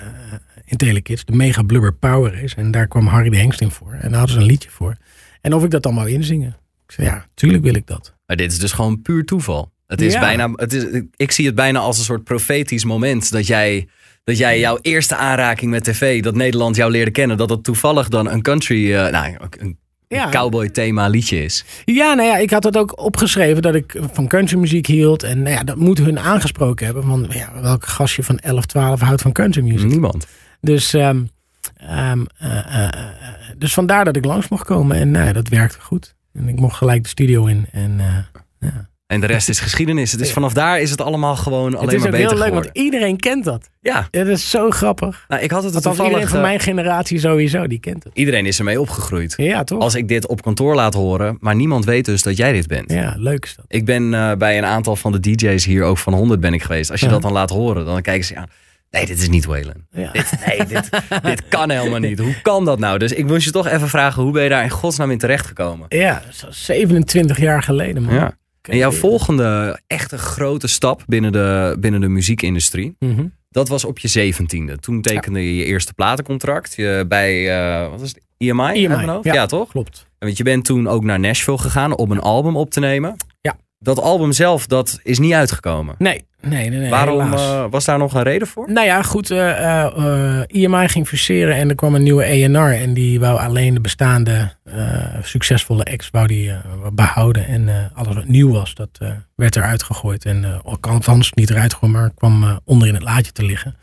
[SPEAKER 3] in Telekids. De Mega Blubber Power Race. En daar kwam Harry de Hengst in voor. En daar hadden ze een liedje voor. En of ik dat dan wou inzingen. Ik zei, ja, tuurlijk wil ik dat.
[SPEAKER 2] Maar dit is dus gewoon puur toeval. Het is
[SPEAKER 3] Ja.
[SPEAKER 2] bijna, het is, ik zie het bijna als een soort profetisch moment dat jij, dat jij jouw eerste aanraking met tv, dat Nederland jou leerde kennen, dat het toevallig dan een country, eh, nou, een
[SPEAKER 3] Ja.
[SPEAKER 2] cowboy thema liedje is.
[SPEAKER 3] Ja, nou ja, ik had het ook opgeschreven dat ik van countrymuziek hield. En nou ja, dat moet hun aangesproken hebben. Van ja, welke gastje van 11, 12 houdt van countrymuziek?
[SPEAKER 2] Niemand.
[SPEAKER 3] Dus, ehm, ehm, eh, eh, eh, dus vandaar dat ik langs mocht komen. En nou ja, dat werkte goed. En ik mocht gelijk de studio in. En ja.
[SPEAKER 2] En de rest is geschiedenis. Het is vanaf daar is het allemaal gewoon alleen
[SPEAKER 3] het is
[SPEAKER 2] maar
[SPEAKER 3] ook
[SPEAKER 2] beter
[SPEAKER 3] heel leuk, want iedereen kent dat.
[SPEAKER 2] Ja,
[SPEAKER 3] Het is zo grappig.
[SPEAKER 2] nou, ik had het toevallig...
[SPEAKER 3] iedereen van mijn generatie sowieso, die kent het.
[SPEAKER 2] Iedereen is ermee opgegroeid.
[SPEAKER 3] Ja, toch?
[SPEAKER 2] Als ik dit op kantoor laat horen, maar niemand weet dus dat jij dit bent.
[SPEAKER 3] Ja, leuk is dat.
[SPEAKER 2] Ik ben bij een aantal van de DJ's hier ook van 100 ben ik geweest. Als je
[SPEAKER 3] Ja.
[SPEAKER 2] dat dan laat horen, dan kijken ze aan. Nee, dit is niet Waylon.
[SPEAKER 3] Ja.
[SPEAKER 2] Dit, nee, dit, dit kan helemaal niet. Hoe kan dat nou? Dus ik moest je toch even vragen, hoe ben je daar in godsnaam in terechtgekomen?
[SPEAKER 3] Ja, zo 27 jaar geleden, man.
[SPEAKER 2] Ja. En jouw volgende echte grote stap binnen de, binnen de muziekindustrie,
[SPEAKER 3] Mhm.
[SPEAKER 2] dat was op je zeventiende. Toen tekende je je eerste platencontract je, bij, eh, wat was het, EMI? uit
[SPEAKER 3] EMI, ja.
[SPEAKER 2] ja, toch?
[SPEAKER 3] Klopt.
[SPEAKER 2] Want je bent toen ook naar Nashville gegaan om een album op te nemen.
[SPEAKER 3] Ja.
[SPEAKER 2] Dat album zelf, dat is niet uitgekomen.
[SPEAKER 3] Nee, nee, nee. nee
[SPEAKER 2] Waarom eh, was daar nog een reden voor?
[SPEAKER 3] Nou ja, goed. eh eh, eh, IMI ging fuseren en er kwam een nieuwe ENR. En die wou alleen de bestaande succesvolle ex wou die, eh, behouden. En alles wat nieuw was, dat werd eruit gegooid. En uh, althans niet eruit gegooid, maar kwam onder in het laadje te liggen.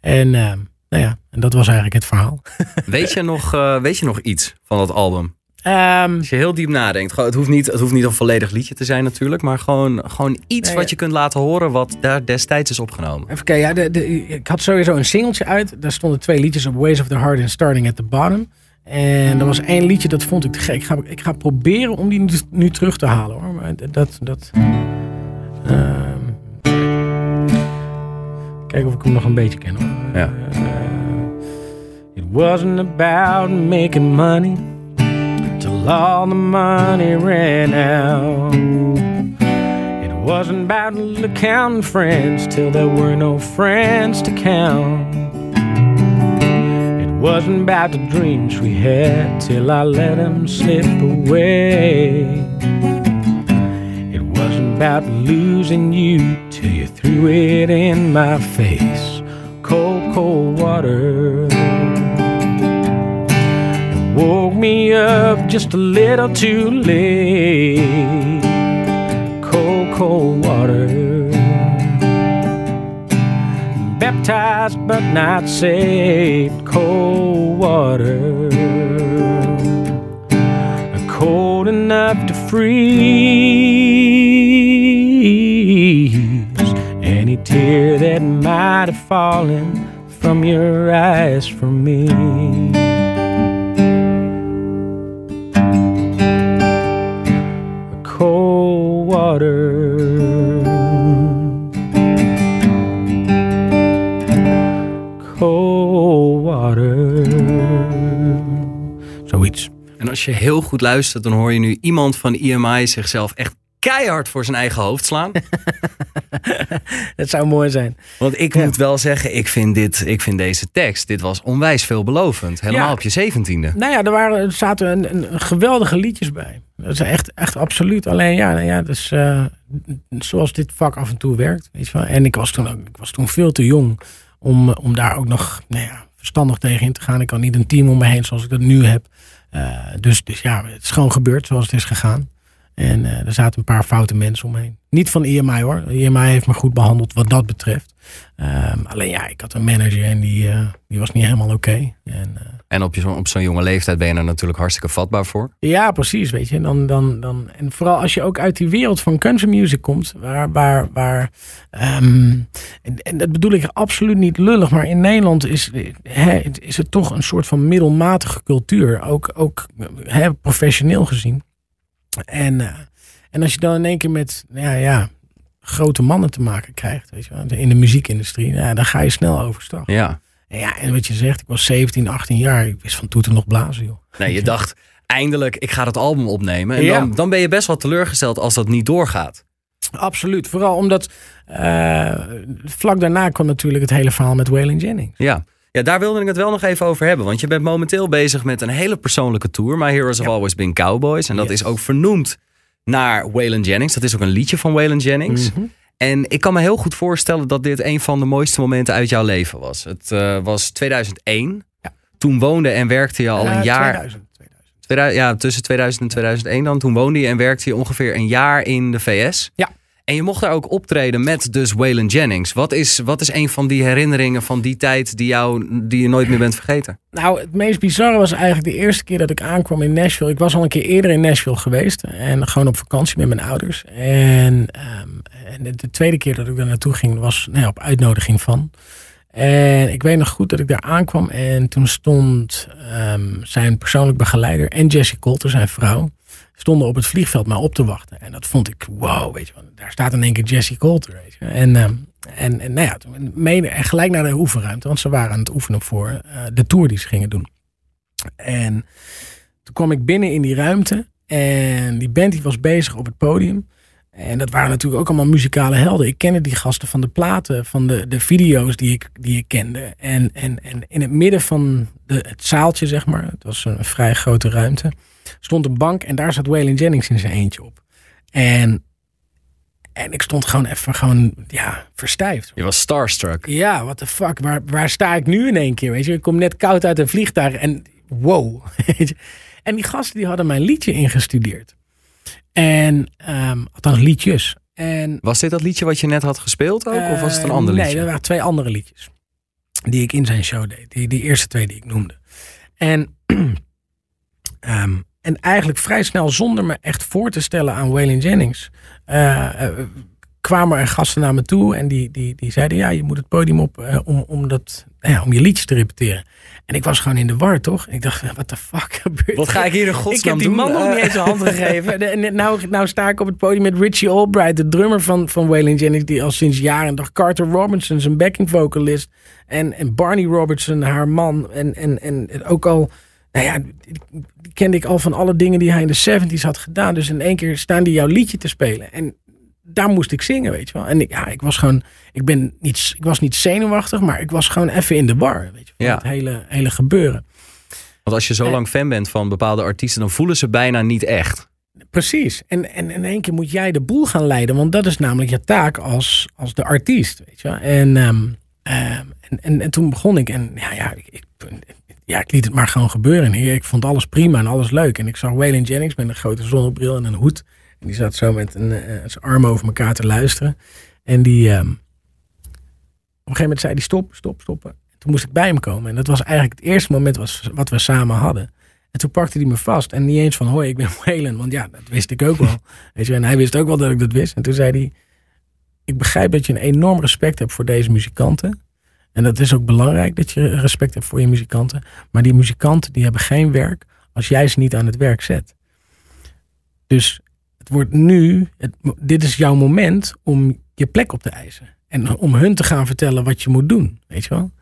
[SPEAKER 3] En nou ja, en dat was eigenlijk het verhaal. [LAUGHS]
[SPEAKER 2] Weet je nog, weet je nog iets van dat album?
[SPEAKER 3] Ehm,
[SPEAKER 2] Als je heel diep nadenkt. Het, hoeft niet, het hoeft niet een volledig liedje te zijn natuurlijk. Maar gewoon, gewoon iets
[SPEAKER 3] Nee,
[SPEAKER 2] wat je kunt laten horen wat daar destijds is opgenomen.
[SPEAKER 3] Even kijken, ja, de, de, ik had sowieso een singeltje uit. Daar stonden twee liedjes op, Ways of the Heart en Starting at the Bottom. En er was één liedje, dat vond ik te gek. Ik ga, ik ga proberen om die nu, nu terug te halen hoor. Maar dat, dat, ehm, kijken of ik hem nog een beetje ken hoor.
[SPEAKER 2] Ja.
[SPEAKER 3] Eh, it wasn't about making money all the money ran out. It wasn't about the counting friends till there were no friends to count. It wasn't about the dreams we had till I let them slip away. It wasn't about losing you till you threw it in my face. Cold, cold water. Woke me up just a little too late. Cold, cold water. Baptized but not saved. Cold water. cold enough to freeze any tear that might have fallen from your eyes for me. Cold water. Cold water. Zoiets.
[SPEAKER 2] En als je heel goed luistert, dan hoor je nu iemand van IMI zichzelf echt keihard voor zijn eigen hoofd slaan. [LAUGHS]
[SPEAKER 3] Dat zou mooi zijn.
[SPEAKER 2] Want ik moet wel zeggen, ik vind, dit, ik vind deze tekst, dit was onwijs veelbelovend. Helemaal
[SPEAKER 3] Ja.
[SPEAKER 2] op je zeventiende.
[SPEAKER 3] Nou ja, er, waren, er zaten een, geweldige liedjes bij. Dat is echt, echt absoluut. Alleen ja, nou ja dus, zoals dit vak af en toe werkt. Weet je wel. En ik was, toen ook, ik was toen veel te jong om, om daar ook nog nou ja, verstandig tegen in te gaan. Ik had niet een team om me heen zoals ik dat nu heb. Eh, dus, dus ja, het is gewoon gebeurd zoals het is gegaan. En eh, er zaten een paar foute mensen omheen. Niet van IMI hoor. IMI heeft me goed behandeld wat dat betreft. Ehm, alleen ja, ik had een manager en die, eh, die was niet helemaal oké. En eh,
[SPEAKER 2] En op, je, op zo'n jonge leeftijd ben je er natuurlijk hartstikke vatbaar voor.
[SPEAKER 3] ja, precies, weet je. Dan, dan, dan, en vooral als je ook uit die wereld van country music komt, waar, waar, waar ehm, en, en dat bedoel ik absoluut niet lullig, maar in Nederland is, is het toch een soort van middelmatige cultuur, ook, ook professioneel gezien. En, eh, en als je dan in één keer met, ja, ja, grote mannen te maken krijgt, weet je wel, in de muziekindustrie, ja, dan ga je snel overstag.
[SPEAKER 2] Ja.
[SPEAKER 3] En ja, en wat je zegt, ik was 17, 18 jaar, ik wist van toeten nog blazen, joh.
[SPEAKER 2] Nee, je dacht, eindelijk, ik ga het album opnemen. En
[SPEAKER 3] Ja.
[SPEAKER 2] dan, dan ben je best wel teleurgesteld als dat niet doorgaat.
[SPEAKER 3] Absoluut. Vooral omdat eh, vlak daarna kwam natuurlijk het hele verhaal met Waylon Jennings.
[SPEAKER 2] Ja. Ja, daar wilde ik het wel nog even over hebben. Want je bent momenteel bezig met een hele persoonlijke tour. My Heroes Have Always Been Cowboys. En dat
[SPEAKER 3] Yes.
[SPEAKER 2] is ook vernoemd naar Waylon Jennings. Dat is ook een liedje van Waylon Jennings.
[SPEAKER 3] Mhm.
[SPEAKER 2] En ik kan me heel goed voorstellen dat dit een van de mooiste momenten uit jouw leven was. Het eh, was 2001.
[SPEAKER 3] Ja.
[SPEAKER 2] Toen woonde en werkte je al
[SPEAKER 3] Eh,
[SPEAKER 2] een jaar.
[SPEAKER 3] 2000, 2000.
[SPEAKER 2] 2000 ja, tussen 2000 en 2001 dan. Toen woonde je en werkte je ongeveer een jaar in de VS.
[SPEAKER 3] Ja.
[SPEAKER 2] En je mocht daar ook optreden met dus Waylon Jennings. Wat is, wat is een van die herinneringen van die tijd die, jou, die je nooit meer bent vergeten?
[SPEAKER 3] Nou, het meest bizarre was eigenlijk de eerste keer dat ik aankwam in Nashville. Ik was al een keer eerder in Nashville geweest. En gewoon op vakantie met mijn ouders. En, ehm, en de, de tweede keer dat ik daar naartoe ging was nou op uitnodiging van. En ik weet nog goed dat ik daar aankwam. En toen stond ehm, zijn persoonlijk begeleider en Jessie Coulter, zijn vrouw, stonden op het vliegveld maar op te wachten. En dat vond ik, wow, weet je wel. Daar staat in één keer Jessie Coulter, weet je. En, ehm, en, en nou ja, toen en gelijk naar de oefenruimte. Want ze waren aan het oefenen voor eh, de tour die ze gingen doen. En toen kwam ik binnen in die ruimte. En die band die was bezig op het podium. En dat waren natuurlijk ook allemaal muzikale helden. Ik kende die gasten van de platen, van de, de video's die ik, die ik kende. En, en, en in het midden van de, het zaaltje, zeg maar, het was een vrij grote ruimte, stond een bank en daar zat Waylon Jennings in zijn eentje op. En, en ik stond gewoon even gewoon, ja, verstijfd.
[SPEAKER 2] Je was starstruck.
[SPEAKER 3] Ja, what the fuck, waar, waar sta ik nu in één keer? Weet je, ik kom net koud uit een vliegtuig en wow. weet [LAUGHS] je. En die gasten die hadden mijn liedje ingestudeerd. En, ehm althans liedjes. En
[SPEAKER 2] Was dit dat liedje wat je net had gespeeld ook? of was het een ander
[SPEAKER 3] Eh,
[SPEAKER 2] liedje?
[SPEAKER 3] Nee, er waren twee andere liedjes. Die ik in zijn show deed. Die, die eerste twee die ik noemde. En, [CLEARS THROAT] ehm, en eigenlijk vrij snel, zonder me echt voor te stellen aan Waylon Jennings, eh, kwamen er gasten naar me toe en die, die, die zeiden: Ja, je moet het podium op eh, om, om, dat, nou ja, om je liedjes te repeteren. En ik was gewoon in de war, toch? Ik dacht: Wat de fuck [LAUGHS] gebeurt
[SPEAKER 2] Wat ga ik hier in
[SPEAKER 3] ik
[SPEAKER 2] godsnaam
[SPEAKER 3] heb die
[SPEAKER 2] doen?
[SPEAKER 3] man nog niet eens een hand gegeven. [LAUGHS] En en nou, nou sta ik op het podium met Richie Albright, de drummer van, van Waylon Jennings, die al sinds jaren en dag Carter Robinson, zijn backing vocalist. En, en Barney Robertson, haar man. En, en, en ook al, nou ja, die kende ik al van alle dingen die hij in de 70s had gedaan. Dus in één keer staan die jouw liedje te spelen. En daar moest ik zingen, weet je wel. En ik, ja, ik was gewoon, ik ben niet, ik was niet zenuwachtig, maar ik was gewoon even in de war, weet je,
[SPEAKER 2] Ja.
[SPEAKER 3] het hele, hele gebeuren.
[SPEAKER 2] Want als je zo lang fan bent van bepaalde artiesten, dan voelen ze bijna niet echt.
[SPEAKER 3] Precies. En, en in één keer moet jij de boel gaan leiden. Want dat is namelijk je taak als, als de artiest. Weet je wel? En, ehm, ehm, en, en, en toen begon ik. En ja, ja, ik, ik, ja, ik liet het maar gewoon gebeuren. En ik vond alles prima en alles leuk. En ik zag Waylon Jennings met een grote zonnebril en een hoed. En die zat zo met een, eh, zijn armen over elkaar te luisteren. En die... ehm, op een gegeven moment zei hij stop, stop, stoppen. Toen moest ik bij hem komen. En dat was eigenlijk het eerste moment was, wat we samen hadden. En toen pakte hij me vast. En niet eens van, hoi, ik ben [LAUGHS] Waylon. Want ja, dat wist ik ook wel. [LAUGHS] Weet je, en hij wist ook wel dat ik dat wist. En toen zei hij, ik begrijp dat je een enorm respect hebt voor deze muzikanten. En dat is ook belangrijk dat je respect hebt voor je muzikanten. Maar die muzikanten die hebben geen werk als jij ze niet aan het werk zet. Dus het wordt nu, dit is jouw moment om je plek op te eisen. En om hun te gaan vertellen wat je moet doen. Weet je wel?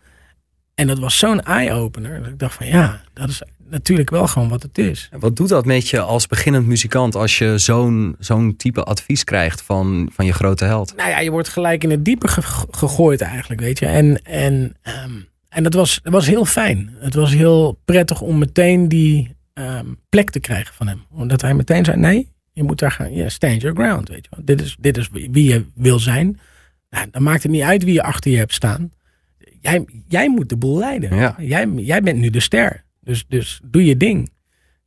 [SPEAKER 3] En dat was zo'n eye-opener. Dat ik dacht van ja, dat is natuurlijk wel gewoon wat het is.
[SPEAKER 2] Wat doet dat met je als beginnend muzikant als je zo'n zo'n type advies krijgt van, van je grote held?
[SPEAKER 3] Nou ja, je wordt gelijk in het diepe ge- gegooid eigenlijk, weet je. En, en, ehm, en dat, was, dat was heel fijn. Het was heel prettig om meteen die ehm, plek te krijgen van hem. Omdat hij meteen zei, nee, je moet daar gaan, ja, stand your ground, weet je wel. Dit is, dit is wie je wil zijn. Nou, dan maakt het niet uit wie je achter je hebt staan. Jij, jij moet de boel leiden.
[SPEAKER 2] Ja.
[SPEAKER 3] Jij, jij bent nu de ster. Dus, dus doe je ding.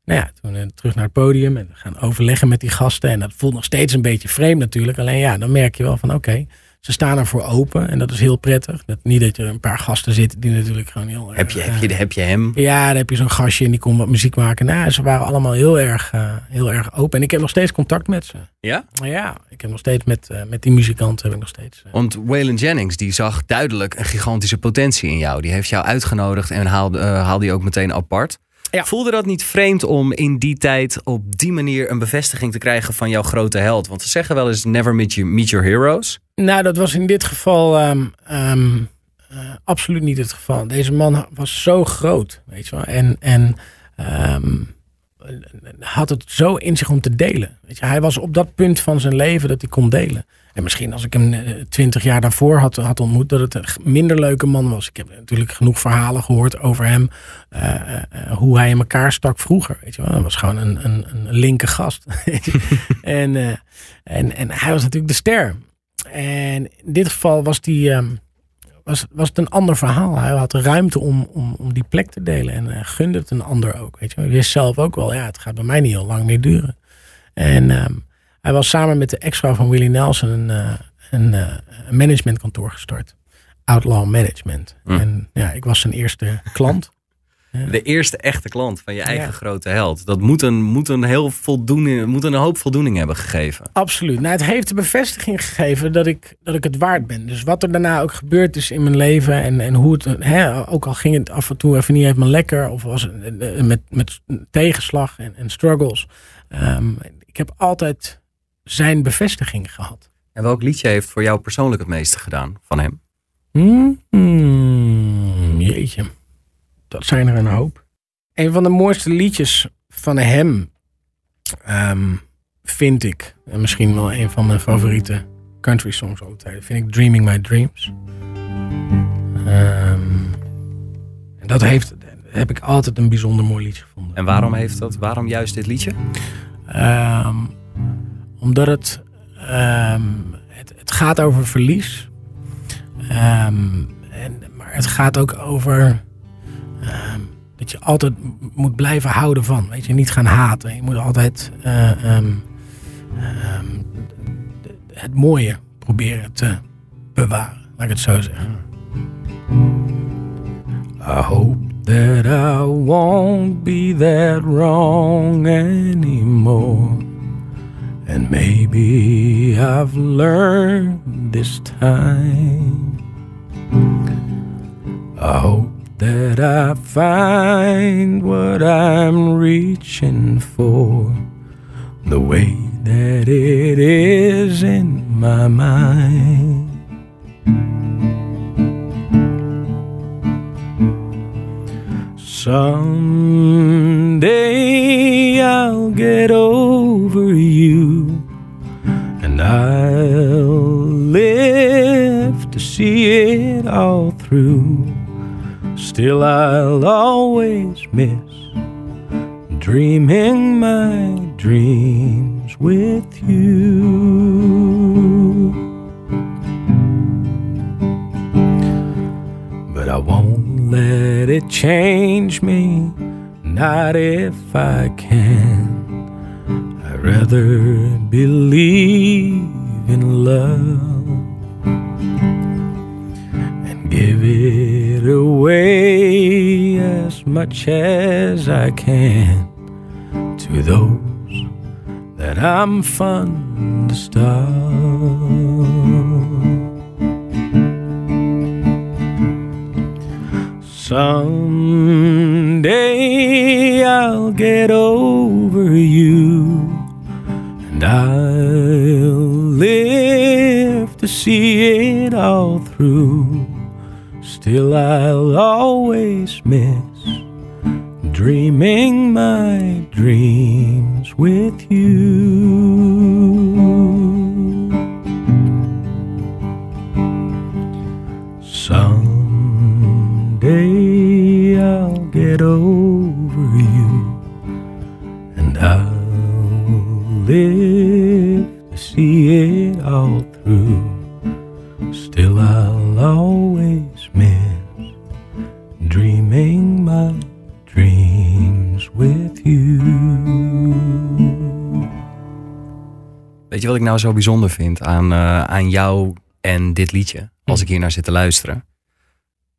[SPEAKER 3] Nou ja, toen eh, terug naar het podium en gaan overleggen met die gasten. En dat voelt nog steeds een beetje vreemd natuurlijk. Alleen ja, dan merk je wel van oké, ze staan ervoor open. En dat is heel prettig. Dat, niet dat er een paar gasten zitten die natuurlijk gewoon heel
[SPEAKER 2] Heb je,
[SPEAKER 3] eh,
[SPEAKER 2] heb je, heb je hem?
[SPEAKER 3] ja, dan heb je zo'n gastje en die kon wat muziek maken. Nou, ze waren allemaal heel erg, eh, heel erg open. En ik heb nog steeds contact met ze.
[SPEAKER 2] Ja?
[SPEAKER 3] Ja, ik heb nog steeds met, eh, met die muzikanten heb ik nog steeds. eh,
[SPEAKER 2] Want Waylon Jennings die zag duidelijk een gigantische potentie in jou. Die heeft jou uitgenodigd en haalde, eh, haalde je ook meteen apart.
[SPEAKER 3] Ja.
[SPEAKER 2] Voelde dat niet vreemd om in die tijd op die manier een bevestiging te krijgen van jouw grote held? Want ze zeggen wel eens never meet, you, meet your heroes.
[SPEAKER 3] Nou, dat was in dit geval ehm, ehm, eh, absoluut niet het geval. Deze man was zo groot, weet je wel. En, en ehm, had het zo in zich om te delen. Weet je, hij was op dat punt van zijn leven dat hij kon delen. En misschien als ik hem eh, twintig jaar daarvoor had, had ontmoet, dat het een minder leuke man was. Ik heb natuurlijk genoeg verhalen gehoord over hem. eh, eh, hoe hij in elkaar stak vroeger. Weet je wel. Hij was gewoon een, een, een linker gast. [LAUGHS] en, en, en hij was natuurlijk de ster. En in dit geval was, die, ehm, was, was het een ander verhaal. Hij had de ruimte om, om, om die plek te delen. En gunde het een ander ook. Weet je. Hij wist zelf ook wel, ja, het gaat bij mij niet heel lang meer duren. En ehm, hij was samen met de ex-vrouw van Willie Nelson een, eh, een, eh, een managementkantoor gestart. Outlaw Management.
[SPEAKER 2] Hm.
[SPEAKER 3] En ja, ik was zijn eerste klant. [LAUGHS]
[SPEAKER 2] De eerste echte klant van je eigen
[SPEAKER 3] Ja.
[SPEAKER 2] grote held. Dat moet een, moet een, heel voldoening, moet een hoop voldoening hebben gegeven.
[SPEAKER 3] Absoluut. Nou, het heeft de bevestiging gegeven dat ik, dat ik het waard ben. Dus wat er daarna ook gebeurd is in mijn leven en, en hoe het, hè, ook al ging het af en toe even niet helemaal lekker, of was het eh, met, met tegenslag en, en struggles. Ehm, ik heb altijd zijn bevestiging gehad.
[SPEAKER 2] En welk liedje heeft voor jou persoonlijk het meeste gedaan van hem?
[SPEAKER 3] Hmm, jeetje. Dat zijn er een hoop. Een van de mooiste liedjes van hem ehm, vind ik, en misschien wel een van mijn favoriete country songs aller tijden, vind ik Dreaming My Dreams. Ehm, en dat heeft, heb ik altijd een bijzonder mooi liedje gevonden.
[SPEAKER 2] En waarom heeft dat? Waarom juist dit liedje?
[SPEAKER 3] Ehm, omdat het, ehm, het, het gaat over verlies. Ehm, en, maar het gaat ook over ehm, dat je altijd moet blijven houden van. Weet je, niet gaan haten. Je moet altijd eh, het mooie proberen te bewaren. Laat ik het zo zeggen. I hope that I won't be that wrong anymore. And maybe I've learned this time. I hope that I find what I'm reaching for. The way that it is in my mind. Someday I'll get over you and I'll live to see it all through. Still, I'll always miss dreaming my dreams with you. But I won't let it change me, not if I can. I'd rather believe in love and give it away as much as I can to those that I'm fond of. Someday I'll get over you and I'll live to see it all through. Still, I'll always miss dreaming my dreams with you.
[SPEAKER 2] Nou zo bijzonder vind aan, eh, aan jou en dit liedje? Als ik hier naar zit te luisteren.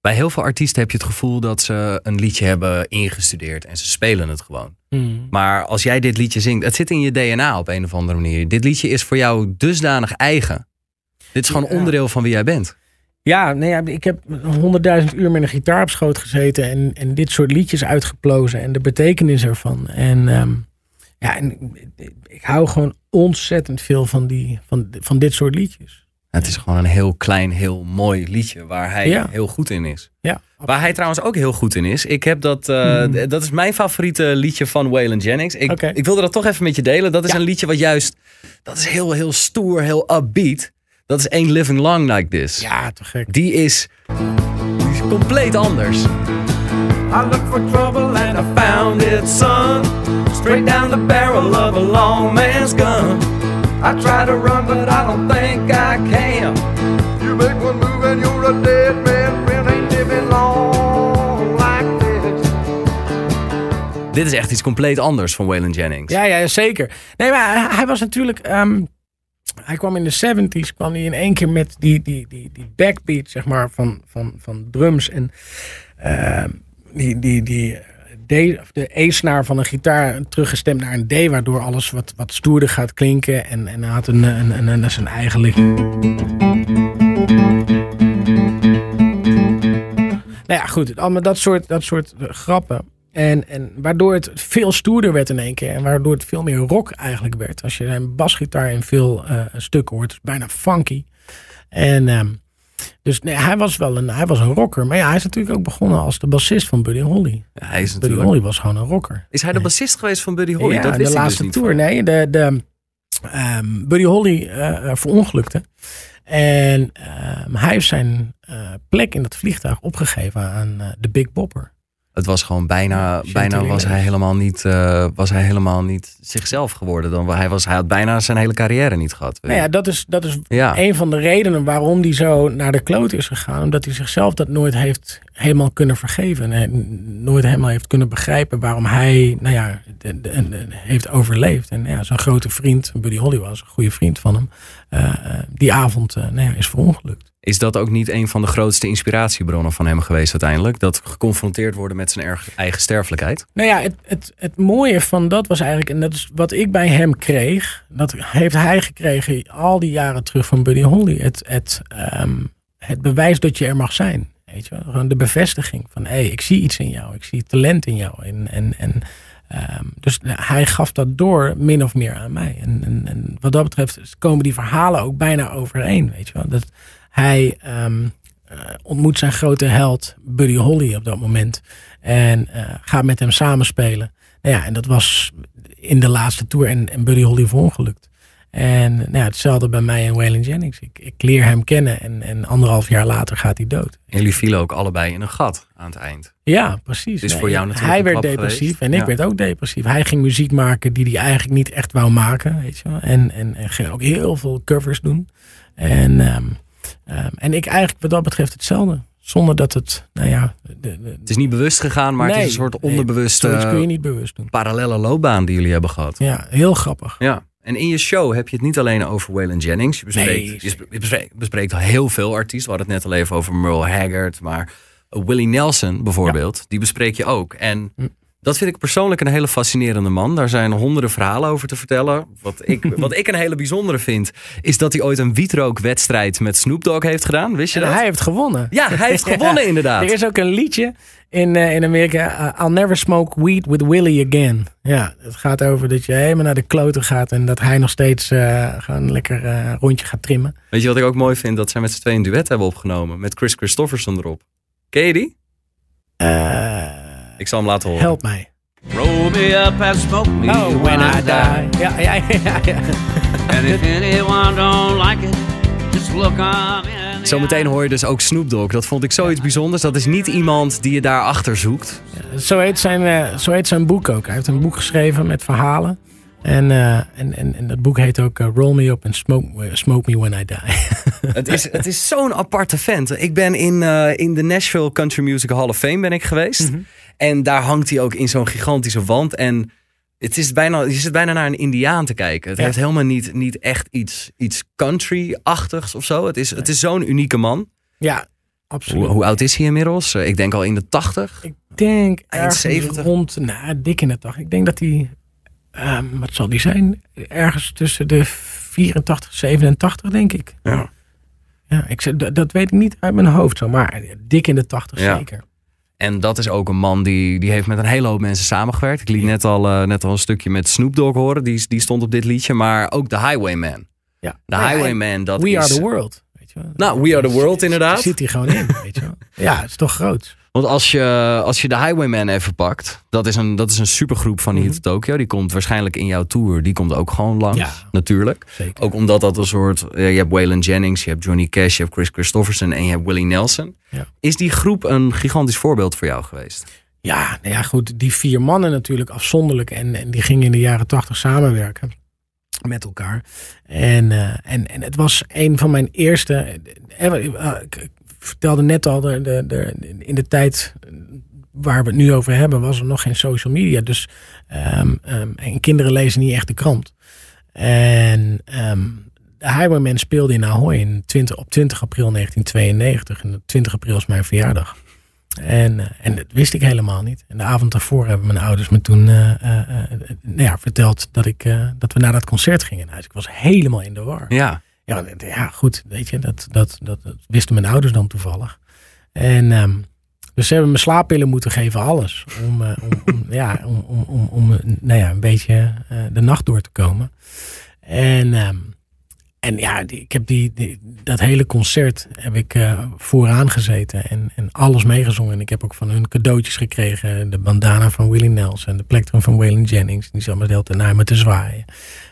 [SPEAKER 2] Bij heel veel artiesten heb je het gevoel dat ze een liedje hebben ingestudeerd en ze spelen het gewoon. Maar als jij dit liedje zingt, het zit in je DNA op een of andere manier. Dit liedje is voor jou dusdanig eigen. Dit is gewoon
[SPEAKER 3] Ja.
[SPEAKER 2] onderdeel van wie jij bent.
[SPEAKER 3] Ja, nee, ik heb honderdduizend uur met een gitaar op schoot gezeten en, en dit soort liedjes uitgeplozen en de betekenis ervan. En ehm, ja, en ik hou gewoon ontzettend veel van, die, van, van dit soort liedjes.
[SPEAKER 2] Het is gewoon een heel klein, heel mooi liedje waar hij
[SPEAKER 3] Ja.
[SPEAKER 2] heel goed in is.
[SPEAKER 3] Ja,
[SPEAKER 2] Waar hij trouwens ook heel goed in is. Ik heb dat, eh, d- dat is mijn favoriete liedje van Waylon Jennings. Ik, ik wilde dat toch even met je delen. Dat is
[SPEAKER 3] Ja.
[SPEAKER 2] een liedje wat juist, dat is heel, heel stoer, heel upbeat. Dat is Ain't Living Long Like This.
[SPEAKER 3] ja te gek.
[SPEAKER 2] Die is, die is compleet anders.
[SPEAKER 6] I looked for trouble and I found it, son. Straight down the barrel of a long man's gun. I try to run, but I don't think I can.
[SPEAKER 7] You make one move and you're a dead man. Friend ain't living long like this.
[SPEAKER 2] Dit is echt iets compleet anders van Waylon Jennings.
[SPEAKER 3] Ja, ja, zeker. Nee, maar hij, hij was natuurlijk. ehm, hij kwam in de 70s, kwam hij in één keer met die, die, die, die backbeat, zeg maar, van, van, van drums. En ehm, die, die, die De E-snaar van een gitaar teruggestemd naar een D, waardoor alles wat, wat stoerder gaat klinken. En, en hij had een, een, een, zijn eigen licht. Nou ja, goed. Allemaal dat soort, dat soort eh, grappen. En, en waardoor het veel stoerder werd in één keer. En waardoor het veel meer rock eigenlijk werd. Als je een basgitaar in veel eh, stukken hoort. Bijna funky. En ehm, dus nee, hij was wel een, hij was een rocker. Maar ja, hij is natuurlijk ook begonnen als de bassist van Buddy Holly.
[SPEAKER 2] Ja, hij is
[SPEAKER 3] Buddy. Holly was gewoon een rocker.
[SPEAKER 2] Is hij de bassist geweest van Buddy Holly?
[SPEAKER 3] ja,
[SPEAKER 2] dat
[SPEAKER 3] de
[SPEAKER 2] wist ik
[SPEAKER 3] laatste
[SPEAKER 2] dus
[SPEAKER 3] tour.
[SPEAKER 2] van.
[SPEAKER 3] Nee, de, de, ehm, Buddy Holly eh, verongelukte. En ehm, hij heeft zijn eh, plek in dat vliegtuig opgegeven aan eh, de Big Bopper.
[SPEAKER 2] Het was gewoon bijna, bijna was hij helemaal niet, eh, was hij helemaal niet zichzelf geworden. Dan, hij, was, hij had bijna zijn hele carrière niet gehad.
[SPEAKER 3] Nou ja, dat is, dat is
[SPEAKER 2] Ja.
[SPEAKER 3] een van de redenen waarom hij zo naar de kloot is gegaan. Omdat hij zichzelf dat nooit heeft helemaal kunnen vergeven. En nooit helemaal heeft kunnen begrijpen waarom hij nou ja, de- de- de- heeft overleefd. En ja, zijn grote vriend, Buddy Holly was een goede vriend van hem. eh, eh, die avond eh, nou ja, is verongelukt.
[SPEAKER 2] Is dat ook niet een van de grootste inspiratiebronnen van hem geweest uiteindelijk? Dat geconfronteerd worden met zijn eigen sterfelijkheid?
[SPEAKER 3] Nou ja, het, het, het mooie van dat was eigenlijk, en dat is wat ik bij hem kreeg, dat heeft hij gekregen al die jaren terug van Buddy Holly. Het, het, ehm, het bewijs dat je er mag zijn. Weet je? Gewoon de bevestiging van, hé, ik zie iets in jou, ik zie talent in jou. En, en, en, ehm, dus hij gaf dat door min of meer aan mij. En, en, en wat dat betreft komen die verhalen ook bijna overeen. Weet je wel? Dat hij ehm, eh, ontmoet zijn grote held Buddy Holly op dat moment. En eh, gaat met hem samenspelen. Nou ja, en dat was in de laatste tour. En, en Buddy Holly verongelukt. En nou ja, hetzelfde bij mij en Waylon Jennings. Ik, ik leer hem kennen en, en anderhalf jaar later gaat hij dood.
[SPEAKER 2] En jullie vielen ook allebei in een gat aan het eind.
[SPEAKER 3] Ja, precies.
[SPEAKER 2] Het is voor jou natuurlijk
[SPEAKER 3] Hij werd depressief
[SPEAKER 2] geweest.
[SPEAKER 3] en ik
[SPEAKER 2] Ja.
[SPEAKER 3] werd ook depressief. Hij ging muziek maken die hij eigenlijk niet echt wou maken. Weet je wel? En, en, en ging ook heel veel covers doen. En, ehm, ehm, en ik eigenlijk wat dat betreft hetzelfde. Zonder dat het, nou ja... De, de,
[SPEAKER 2] Het is niet bewust gegaan, maar het is
[SPEAKER 3] Nee,
[SPEAKER 2] een soort
[SPEAKER 3] nee,
[SPEAKER 2] onderbewuste
[SPEAKER 3] zoiets kun je niet bewust doen.
[SPEAKER 2] parallele loopbaan die jullie hebben gehad.
[SPEAKER 3] Ja, heel grappig.
[SPEAKER 2] Ja. En in je show heb je het niet alleen over Waylon Jennings. Je bespreekt,
[SPEAKER 3] Nee,
[SPEAKER 2] je sp- je bespreekt, bespreekt heel veel artiesten. We hadden het net al even over Merle Haggard. Maar Willie Nelson bijvoorbeeld, die bespreek je ook. En dat vind ik persoonlijk een hele fascinerende man. Daar zijn honderden verhalen over te vertellen. Wat ik, [LAUGHS] wat ik een hele bijzondere vind, is dat hij ooit een wietrookwedstrijd met Snoop Dogg heeft gedaan. Wist je
[SPEAKER 3] En
[SPEAKER 2] dat?
[SPEAKER 3] hij heeft gewonnen.
[SPEAKER 2] Ja, hij heeft [LAUGHS] gewonnen inderdaad.
[SPEAKER 3] Er is ook een liedje in, eh, in Amerika. uh, I'll never smoke weed with Willie again. Ja, het gaat over dat je helemaal naar de kloten gaat. En dat hij nog steeds eh, gewoon lekker eh, een rondje gaat trimmen.
[SPEAKER 2] Weet je wat ik ook mooi vind? Dat zij met z'n tweeën een duet hebben opgenomen. Met Chris Christofferson erop. Ken je die? Ik zal hem laten horen.
[SPEAKER 3] Help mij.
[SPEAKER 8] Roll me up and smoke me
[SPEAKER 3] Oh, when I die. Ja, ja, ja. ja.
[SPEAKER 8] And if anyone don't like it, just look in the
[SPEAKER 2] Zometeen hoor je dus ook Snoop Dogg. Dat vond ik zoiets bijzonders. Dat is niet iemand die je daarachter zoekt.
[SPEAKER 3] Zo, heet zijn, eh, zo heet zijn boek ook. Hij heeft een boek geschreven met verhalen. En, eh, en, en, en dat boek heet ook eh, Roll Me Up and Smoke, Smoke Me When I Die. [LAUGHS]
[SPEAKER 2] Het is, het is zo'n aparte vent. Ik ben in, eh, in de Nashville Country Music Hall of Fame ben ik geweest. En daar hangt hij ook in zo'n gigantische wand. En het is bijna, je zit bijna naar een indiaan te kijken. Het
[SPEAKER 3] Ja.
[SPEAKER 2] heeft helemaal niet, niet echt iets, iets country-achtigs of zo. Het is, het is zo'n unieke man.
[SPEAKER 3] ja, absoluut.
[SPEAKER 2] Hoe, hoe oud is hij inmiddels? Eh, Ik denk al in de tachtig.
[SPEAKER 3] Ik denk
[SPEAKER 2] Eind
[SPEAKER 3] ergens
[SPEAKER 2] 70.
[SPEAKER 3] rond, nou, dik in de dag. Ik denk dat hij, ehm, wat zal die zijn? Ergens tussen de 84, 87 denk ik.
[SPEAKER 2] Ja.
[SPEAKER 3] Ja, ik, zeg- dat, dat weet ik niet uit mijn hoofd zo, maar dik in de 80
[SPEAKER 2] Ja.
[SPEAKER 3] zeker.
[SPEAKER 2] En dat is ook een man die, die heeft met een hele hoop mensen samengewerkt. Ik liet net al, eh, net al een stukje met Snoop Dogg horen. Die, die stond op dit liedje. Maar ook de Highwayman.
[SPEAKER 3] Ja.
[SPEAKER 2] De
[SPEAKER 3] Nou ja,
[SPEAKER 2] Highwayman, dat
[SPEAKER 3] We
[SPEAKER 2] is...
[SPEAKER 3] are the world. Weet je wel.
[SPEAKER 2] Nou, We are the world inderdaad.
[SPEAKER 3] Zit hij gewoon in, weet je wel. [LAUGHS] Ja, het is toch groot.
[SPEAKER 2] Want als je, als je de Highwayman even pakt, dat is een, dat is een supergroep van hier te Tokyo. Die komt waarschijnlijk in jouw tour. Die komt ook gewoon langs,
[SPEAKER 3] Ja.
[SPEAKER 2] natuurlijk.
[SPEAKER 3] Zeker.
[SPEAKER 2] Ook omdat dat een soort... je hebt Waylon Jennings, je hebt Johnny Cash, je hebt Chris Christofferson en je hebt Willie Nelson.
[SPEAKER 3] Ja.
[SPEAKER 2] Is die groep een gigantisch voorbeeld voor jou geweest?
[SPEAKER 3] Ja, nou ja, goed. Die vier mannen natuurlijk afzonderlijk. En, en die gingen in de jaren tachtig samenwerken met elkaar. En, eh, en, en het was een van mijn eerste. eh, eh, vertelde net al, de, de, in de tijd waar we het nu over hebben, was er nog geen social media. Dus ehm, ehm, en kinderen lezen niet echt de krant. En ehm, de Highwayman speelde in Ahoy in 20, op 20 april 1992. En 20 april is mijn verjaardag. En, eh, en dat wist ik helemaal niet. En de avond daarvoor hebben mijn ouders me toen eh, eh, nou ja, verteld dat, ik, dat we naar dat concert gingen. Ik was helemaal in de war.
[SPEAKER 2] Ja.
[SPEAKER 3] Ja, ja goed, weet je, dat, dat, dat, wisten mijn ouders dan toevallig. En ehm, dus ze hebben me slaappillen moeten geven, alles. Om, eh, om, [LAUGHS] ja, om, om, om, om, nou ja, een beetje eh, de nacht door te komen. En, ehm, en ja, die- ik heb die, dat hele concert heb ik eh, vooraan gezeten en, en alles meegezongen. En ik heb ook van hun cadeautjes gekregen. De bandana van Willie Nelson, de plektrum van Waylon Jennings. Die zat me de hele tijd te zwaaien.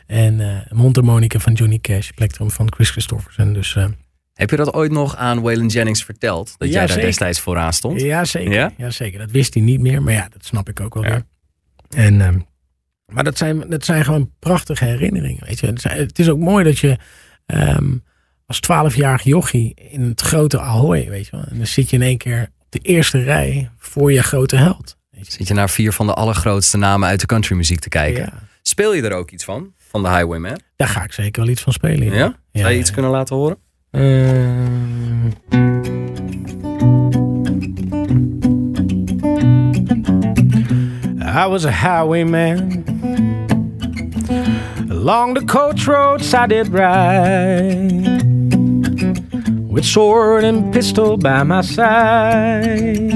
[SPEAKER 3] En een mondharmonica van Johnny Cash, plektrum van Chris Christofferson. Dus eh,
[SPEAKER 2] Heb je dat ooit nog aan Waylon Jennings verteld? Dat
[SPEAKER 3] Ja,
[SPEAKER 2] jij daar
[SPEAKER 3] zeker.
[SPEAKER 2] destijds vooraan stond?
[SPEAKER 3] ja, zeker.
[SPEAKER 2] Ja?
[SPEAKER 3] Ja? zeker. Dat wist hij niet meer, maar ja, dat snap ik ook wel weer. En, ehm, maar dat zijn, dat zijn gewoon prachtige herinneringen. Weet je. Het, zijn- het is ook mooi dat je ehm, als twaalfjarig jochie in het grote Ahoy, weet je wel. En dan zit je in één keer op de eerste rij voor je grote held. Weet je.
[SPEAKER 2] Zit je naar vier van de allergrootste namen uit de countrymuziek te kijken?
[SPEAKER 3] Ja.
[SPEAKER 2] Speel je er ook iets van? Van de Highwayman?
[SPEAKER 3] Daar ga ik zeker wel iets van spelen.
[SPEAKER 2] Ja?
[SPEAKER 3] Ja?
[SPEAKER 2] Zou je iets kunnen laten horen?
[SPEAKER 3] Ehm. I was a highwayman. Along the coach roads I did ride. With sword and pistol by my side.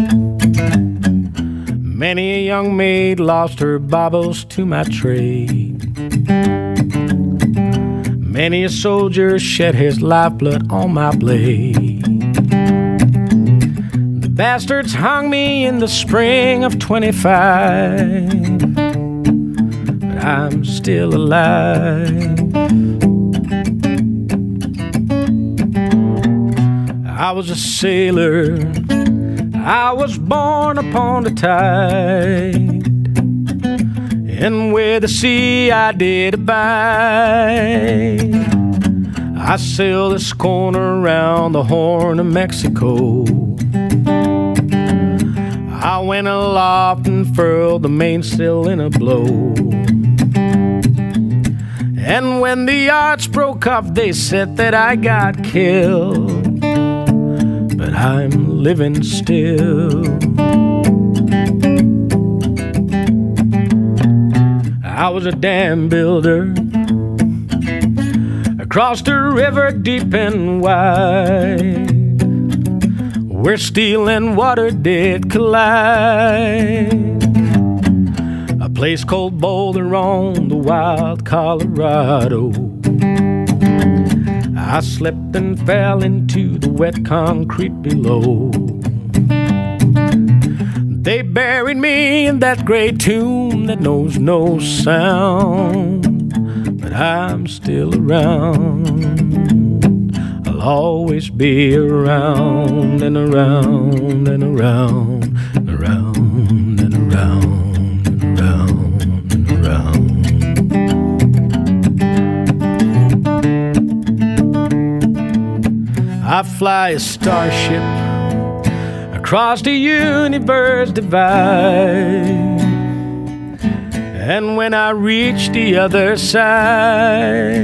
[SPEAKER 3] Many a young maid lost her baubles to my trade. Many a soldier shed his lifeblood on my blade. The bastards hung me in the spring of 25. But I'm still alive. I was a sailor. I was born upon the tide. And with the sea I did abide. I sailed this corner around the Horn of Mexico. I went aloft and furled the mainsail in a blow. And when the yards broke up, they said that I got killed. But I'm living still. I was a dam builder across the river deep and wide, where steel and water did collide. A place called Boulder on the wild Colorado. I slipped and fell into the wet concrete below. Buried me in that great tomb that knows no sound. But I'm still around. I'll always be around and around and around and around and around and around and around. I fly a starship across the universe divide. And when I reach the other side,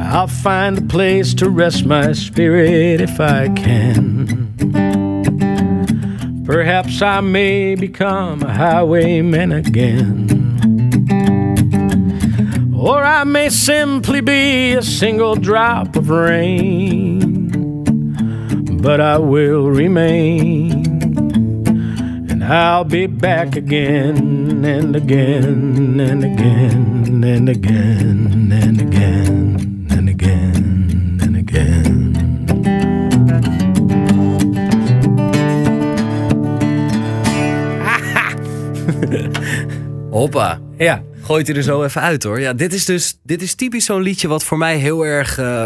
[SPEAKER 3] I'll find a place to rest my spirit if I can. Perhaps I may become a highwayman again. Or I may simply be a single drop of rain but I will remain. And I'll be back again and again and again and again and again and again and again. [LAUGHS]
[SPEAKER 2] Hoppa.
[SPEAKER 3] Ja.
[SPEAKER 2] Gooit hij er zo even uit hoor. Ja, dit is dus dit is typisch zo'n liedje wat voor mij heel erg, eh,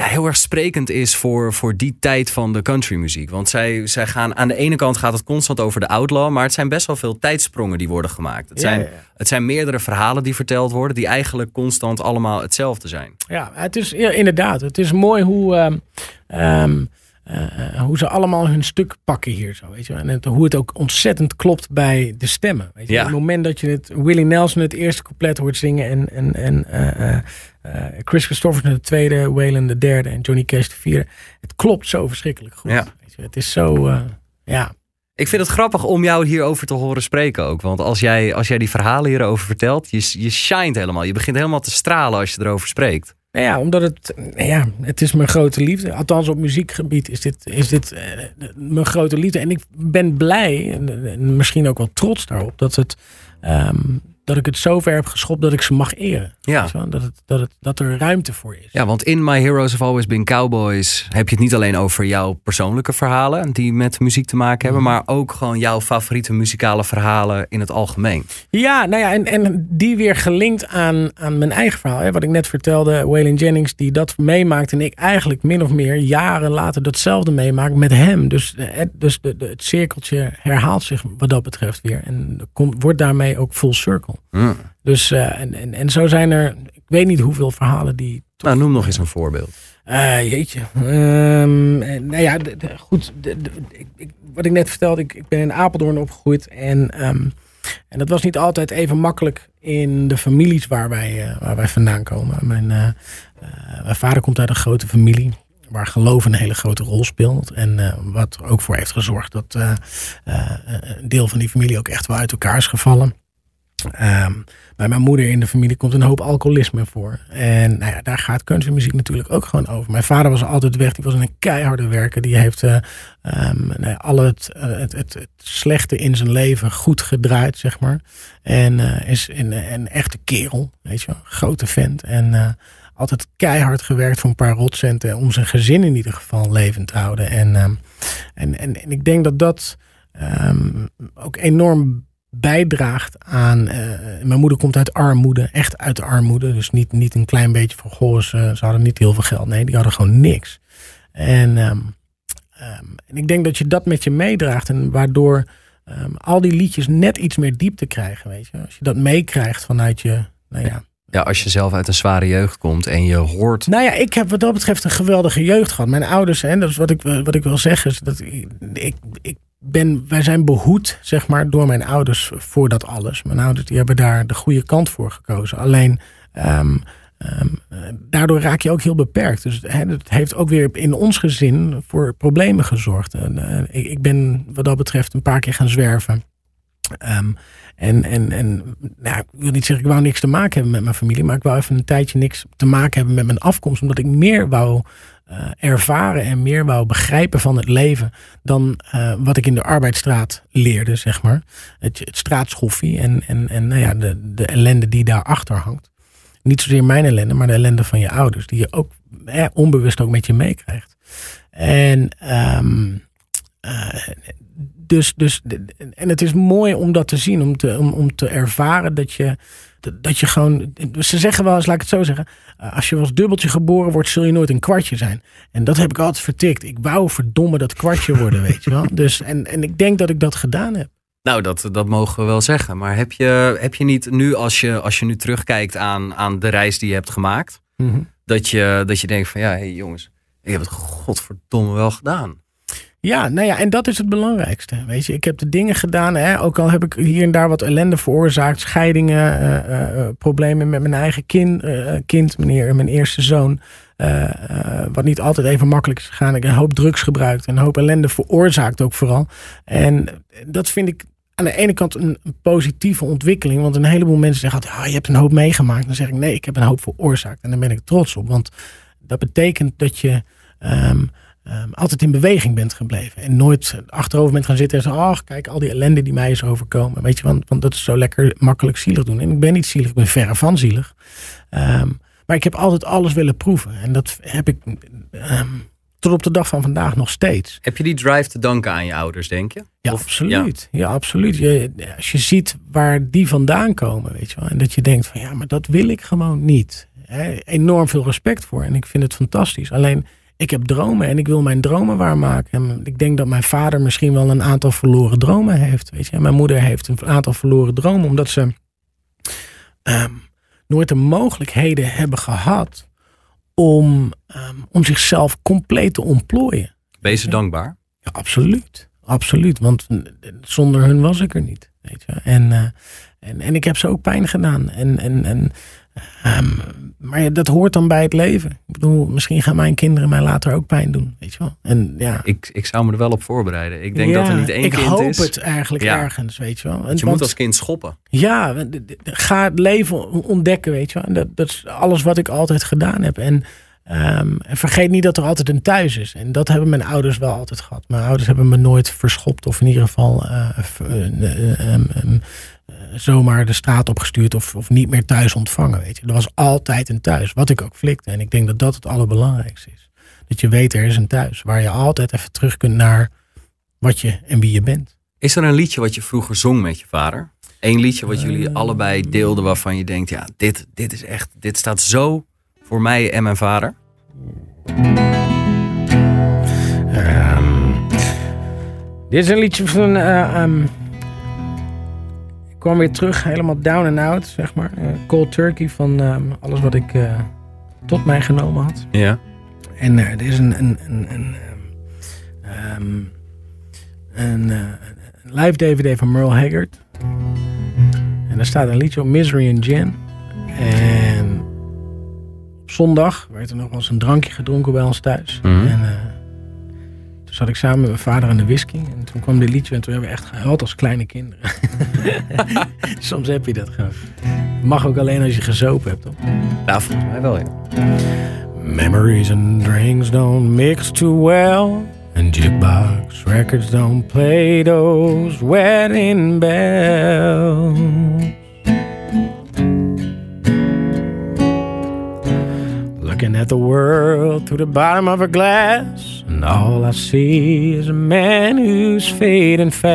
[SPEAKER 2] ja, heel erg sprekend is voor, voor die tijd van de countrymuziek. Want zij, zij gaan, aan de ene kant gaat het constant over de outlaw, maar het zijn best wel veel tijdsprongen die worden gemaakt. Het,
[SPEAKER 3] Ja,
[SPEAKER 2] zijn,
[SPEAKER 3] ja,
[SPEAKER 2] het zijn meerdere verhalen die verteld worden, die eigenlijk constant allemaal hetzelfde zijn.
[SPEAKER 3] Ja, het is ja, inderdaad. Het is mooi hoe, ehm, ehm, eh, hoe ze allemaal hun stuk pakken hier. Zo, weet je? wel. En het, hoe het ook ontzettend klopt bij de stemmen. Weet je?
[SPEAKER 2] Ja.
[SPEAKER 3] Op het moment dat je het Willie Nelson het eerste couplet hoort zingen. En, en, en eh, Chris Christopherson de tweede, Waylon de derde en Johnny Cash de vierde. Het klopt zo verschrikkelijk goed.
[SPEAKER 2] Ja.
[SPEAKER 3] Weet je? Het is zo, eh, ja.
[SPEAKER 2] Ik vind het grappig om jou hierover te horen spreken ook. Want als jij, als jij die verhalen hierover vertelt, je, je shined helemaal. Je begint helemaal te stralen als je erover spreekt.
[SPEAKER 3] Nou ja, omdat het, ja, het is mijn grote liefde. Althans, op muziekgebied is dit, is dit eh, mijn grote liefde. En ik ben blij, en, en misschien ook wel trots daarop, dat, het, ehm, dat ik het zover heb geschopt dat ik ze mag eren.
[SPEAKER 2] Ja.
[SPEAKER 3] Dat, het, dat, het, dat er ruimte voor is.
[SPEAKER 2] Ja, want in My Heroes Have Always Been Cowboys heb je het niet alleen over jouw persoonlijke verhalen die met muziek te maken hebben, maar ook gewoon jouw favoriete muzikale verhalen in het algemeen.
[SPEAKER 3] Ja, nou ja, en, en die weer gelinkt aan, aan mijn eigen verhaal. Hè, wat ik net vertelde, Waylon Jennings die dat meemaakt. En ik eigenlijk min of meer jaren later datzelfde meemaak met hem. Dus, eh, het, dus de, de, het cirkeltje herhaalt zich wat dat betreft weer. En komt, wordt daarmee ook full circle.
[SPEAKER 2] Hm.
[SPEAKER 3] Dus, eh, en, en, en zo zijn er, ik weet niet hoeveel verhalen die...
[SPEAKER 2] Nou, noem nog eens een voorbeeld.
[SPEAKER 3] Eh, jeetje. Ehm, eh, nou ja, de- de- goed. de- ik, ik- wat ik net vertelde, ik, ik ben in Apeldoorn opgegroeid. En, ehm, en dat was niet altijd even makkelijk in de families waar wij, eh, waar wij vandaan komen. Mijn, mijn vader komt uit een grote familie. Waar geloof een hele grote rol speelt. En wat er ook voor heeft gezorgd dat een deel van die familie ook echt wel uit elkaar is gevallen. Ehm, bij mijn moeder in de familie komt een hoop alcoholisme voor. En nou ja, daar gaat countrymuziek natuurlijk ook gewoon over. Mijn vader was altijd weg. Die was een keiharde werker. Die heeft eh ehm, nou al het, eh, het, het, het slechte in zijn leven goed gedraaid, zeg maar. En eh, is een, echte kerel, weet je wel. Grote vent. En altijd keihard gewerkt voor een paar rotcenten. Om zijn gezin in ieder geval levend te houden. En, ehm, en, en, en ik denk dat dat ook enorm bijdraagt aan. eh, mijn moeder komt uit armoede, echt uit de armoede. Dus niet, niet een klein beetje van goh, ze, ze hadden niet heel veel geld. Nee, die hadden gewoon niks. En, ehm, ehm, en ik denk dat je dat met je meedraagt. En waardoor ehm, al die liedjes net iets meer diepte krijgen. Weet je? Als je dat meekrijgt vanuit je. Nou ja,
[SPEAKER 2] Ja, als je zelf uit een zware jeugd komt en je hoort.
[SPEAKER 3] nou ja, ik heb wat dat betreft een geweldige jeugd gehad. Mijn ouders, en dat is wat ik, wat ik wil zeggen, is dat ik, ik, ik ben, wij zijn behoed, zeg maar, door mijn ouders voor dat alles. Mijn ouders die hebben daar de goede kant voor gekozen. Alleen, ehm, ehm, eh, daardoor raak je ook heel beperkt. Dus hè, het heeft ook weer in ons gezin voor problemen gezorgd. En, eh, ik, ik ben wat dat betreft een paar keer gaan zwerven. Ehm, en en, en nou, ik wil niet zeggen, ik wou niks te maken hebben met mijn familie, maar ik wou even een tijdje niks te maken hebben met mijn afkomst, omdat ik meer wou eh, ervaren en meer wou begrijpen van het leven dan eh, wat ik in de arbeidsstraat leerde, zeg maar. Het, straatschoffie en, en, en nou ja, de, de ellende die daarachter hangt. Niet zozeer mijn ellende, maar de ellende van je ouders, die je ook eh, onbewust ook met je meekrijgt. En ehm, eh, dus, dus, en het is mooi om dat te zien, om te, om, om te ervaren dat je, dat je gewoon. Ze zeggen wel eens, laat ik het zo zeggen. eh, Als je als dubbeltje geboren wordt, zul je nooit een kwartje zijn. En dat heb ik altijd vertikt. Ik wou verdomme dat kwartje worden, weet je wel. [LAUGHS] Dus, en, en ik denk dat ik dat gedaan heb.
[SPEAKER 2] Nou, dat, dat mogen we wel zeggen. Maar heb je, heb je niet nu, als je, als je nu terugkijkt aan, aan de reis die je hebt gemaakt, dat, je, dat je denkt van ja, hé hey, jongens, ik heb het godverdomme wel gedaan.
[SPEAKER 3] Ja, nou ja, en dat is het belangrijkste. Weet je, ik heb de dingen gedaan, hè, ook al heb ik hier en daar wat ellende veroorzaakt, scheidingen, eh, eh, eh, problemen met mijn eigen kind, kind meneer, mijn eerste zoon. wat niet altijd even makkelijk is gegaan. Ik heb een hoop drugs gebruikt, een hoop ellende veroorzaakt ook vooral. En dat vind ik aan de ene kant een, positieve ontwikkeling. Want een heleboel mensen zeggen ah, je hebt een hoop meegemaakt. Dan zeg ik, nee, ik heb een hoop veroorzaakt. En daar ben ik trots op. Want dat betekent dat je ehm, ehm, altijd in beweging bent gebleven. En nooit achterover bent gaan zitten en zeggen, ach, kijk, al die ellende die mij is overkomen. Weet je, want, want dat is zo lekker makkelijk zielig doen. En ik ben niet zielig, ik ben verre van zielig. Ehm, maar ik heb altijd alles willen proeven. En dat heb ik ehm, tot op de dag van vandaag nog steeds.
[SPEAKER 2] Heb je die drive te danken aan je ouders, denk je?
[SPEAKER 3] Ja,
[SPEAKER 2] Of-
[SPEAKER 3] absoluut. Ja, absoluut. Je, als je ziet waar die vandaan komen, weet je wel. En dat je denkt van ja, maar dat wil ik gewoon niet. Enorm veel respect voor. En ik vind het fantastisch. Alleen, ik heb dromen en ik wil mijn dromen waarmaken. En ik denk dat mijn vader misschien wel een aantal verloren dromen heeft. Weet je. En mijn moeder heeft een aantal verloren dromen. Omdat ze ehm, nooit de mogelijkheden hebben gehad om, ehm, om zichzelf compleet te ontplooien.
[SPEAKER 2] Je ze dankbaar?
[SPEAKER 3] Ja, absoluut. Absoluut. Want zonder hun was ik er niet. Weet je. En, eh, en, en ik heb ze ook pijn gedaan. En, en, en, ehm, maar dat hoort dan bij het leven. Ik bedoel, misschien gaan mijn kinderen mij later ook pijn doen. Weet je wel. En ja.
[SPEAKER 2] Ik, ik zou me er wel op voorbereiden. Ik denk
[SPEAKER 3] Ja,
[SPEAKER 2] dat er niet één
[SPEAKER 3] ik
[SPEAKER 2] kind
[SPEAKER 3] hoop
[SPEAKER 2] is.
[SPEAKER 3] het eigenlijk
[SPEAKER 2] Ja.
[SPEAKER 3] ergens, weet je wel. En
[SPEAKER 2] Want je
[SPEAKER 3] want-
[SPEAKER 2] moet als kind schoppen.
[SPEAKER 3] ja, ga het leven ontdekken, weet je wel. En Dat, dat is alles wat ik altijd gedaan heb. En, ehm, en vergeet niet dat er altijd een thuis is. En dat hebben mijn ouders wel altijd gehad. Mijn ouders hebben me nooit verschopt of in ieder geval eh, eh, ehm, ehm, zomaar de straat opgestuurd of, of niet meer thuis ontvangen, weet je. Er was altijd een thuis, wat ik ook flikte. En ik denk dat dat het allerbelangrijkste is. Dat je weet, er is een thuis waar je altijd even terug kunt naar wat je en wie je bent.
[SPEAKER 2] Is er een liedje wat je vroeger zong met je vader? Eén liedje wat jullie
[SPEAKER 3] Eh.
[SPEAKER 2] allebei deelden waarvan je denkt, ja, dit, dit is echt, dit staat zo voor mij en mijn vader.
[SPEAKER 3] Dit is een liedje van. eh, ehm, ik kwam weer terug, helemaal down and out, zeg maar. Eh, cold turkey van ehm, alles wat ik eh, tot mij genomen had.
[SPEAKER 2] Ja.
[SPEAKER 3] En eh, er is een. een, een, een, ehm, ehm, een, eh, live DVD van Merle Haggard. En daar staat een liedje op Misery and Gin. En op zondag werd er nog wel eens een drankje gedronken bij ons thuis.
[SPEAKER 2] Mhm.
[SPEAKER 3] En zat ik samen met mijn vader aan de whisky. En toen kwam dit liedje en toen hebben we echt gehuild als kleine kinderen. [LAUGHS] Soms heb je dat gewoon. Mag ook alleen als je gezopen hebt, toch?
[SPEAKER 2] Nou, volgens mij wel, ja.
[SPEAKER 3] Memories and drinks don't mix too well. And jukebox records don't play those wedding bells. Looking at the world through the bottom of a glass. And all I see is a man who's fading fast.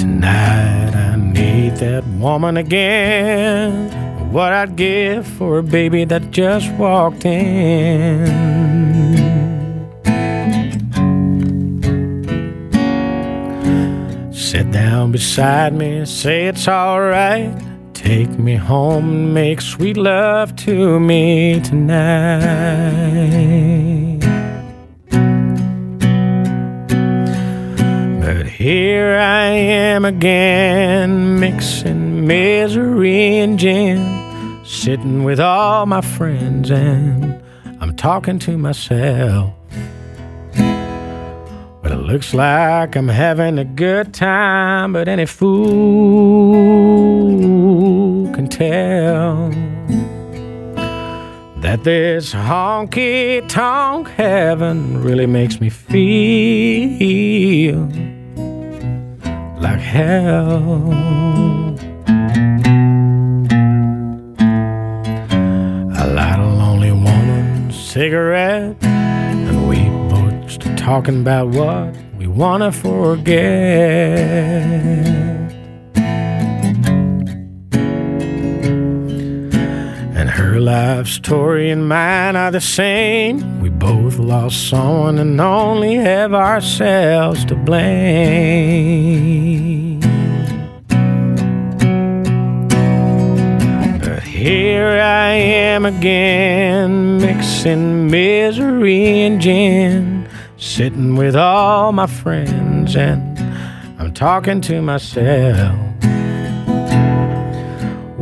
[SPEAKER 3] Tonight I need that woman again. What I'd give for a baby that just walked in. Sit down beside me, say it's alright. Take me home and make sweet love to me tonight. But here I am again, mixing misery and gin, sitting with all my friends, and I'm talking to myself. But it looks like I'm having a good time, but any fool can tell that this honky tonk heaven really makes me feel like hell. I light a lonely woman's cigarette, and we both start talking about what we want to forget. Her life story and mine are the same. We both lost someone and only have ourselves to blame. But here I am again, mixing misery and gin, sitting with all my friends, and I'm talking to myself.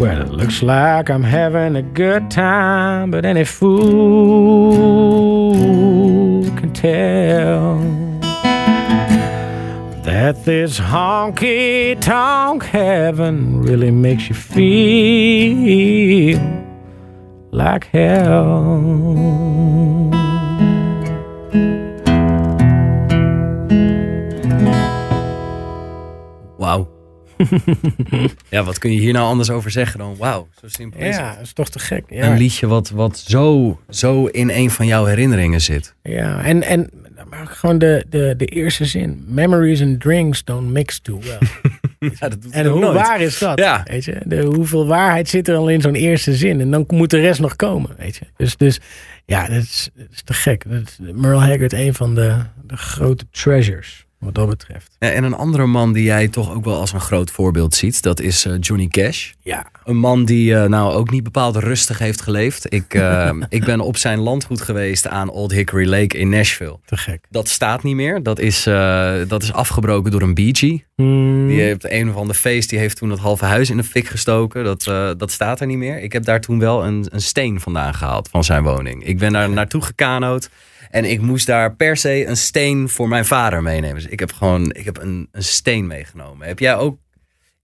[SPEAKER 3] Well, it looks like I'm having a good time, but any fool can tell that this honky tonk heaven really makes you feel like hell. [LAUGHS]
[SPEAKER 2] ja, wat kun je hier nou anders over zeggen dan wauw, zo simpel is
[SPEAKER 3] Ja,
[SPEAKER 2] het.
[SPEAKER 3] dat is toch te gek. Ja.
[SPEAKER 2] Een liedje wat, wat zo, zo in een van jouw herinneringen zit.
[SPEAKER 3] Ja, en, en maar gewoon de, de, de eerste zin. Memories and drinks don't mix too well. [LAUGHS]
[SPEAKER 2] Ja, dat doet
[SPEAKER 3] en hoe waar is dat?
[SPEAKER 2] Ja.
[SPEAKER 3] Weet je? De, hoeveel waarheid zit er al in zo'n eerste zin? En dan moet de rest nog komen. Weet je? Dus, dus ja, dat is, dat is te gek. Dat is Merle Haggard een van de, de grote treasures, wat dat betreft.
[SPEAKER 2] Ja, en een andere man die jij toch ook wel als een groot voorbeeld ziet, dat is eh, Johnny Cash.
[SPEAKER 3] Ja,
[SPEAKER 2] Een man die eh, nou ook niet bepaald rustig heeft geleefd. Ik, eh, [LAUGHS] ik ben op zijn landgoed geweest aan Old Hickory Lake in Nashville.
[SPEAKER 3] te gek.
[SPEAKER 2] Dat staat niet meer. Dat is, dat is afgebroken door een Bee Gee.
[SPEAKER 3] Hmm.
[SPEAKER 2] Die heeft een of ander feest, die heeft toen het halve huis in de fik gestoken. Dat, dat staat er niet meer. Ik heb daar toen wel een, een steen vandaan gehaald van zijn woning. Ik ben daar naartoe gekanoot. En ik moest daar per se een steen voor mijn vader meenemen. Dus ik heb gewoon ik heb een, een steen meegenomen. Heb jij ook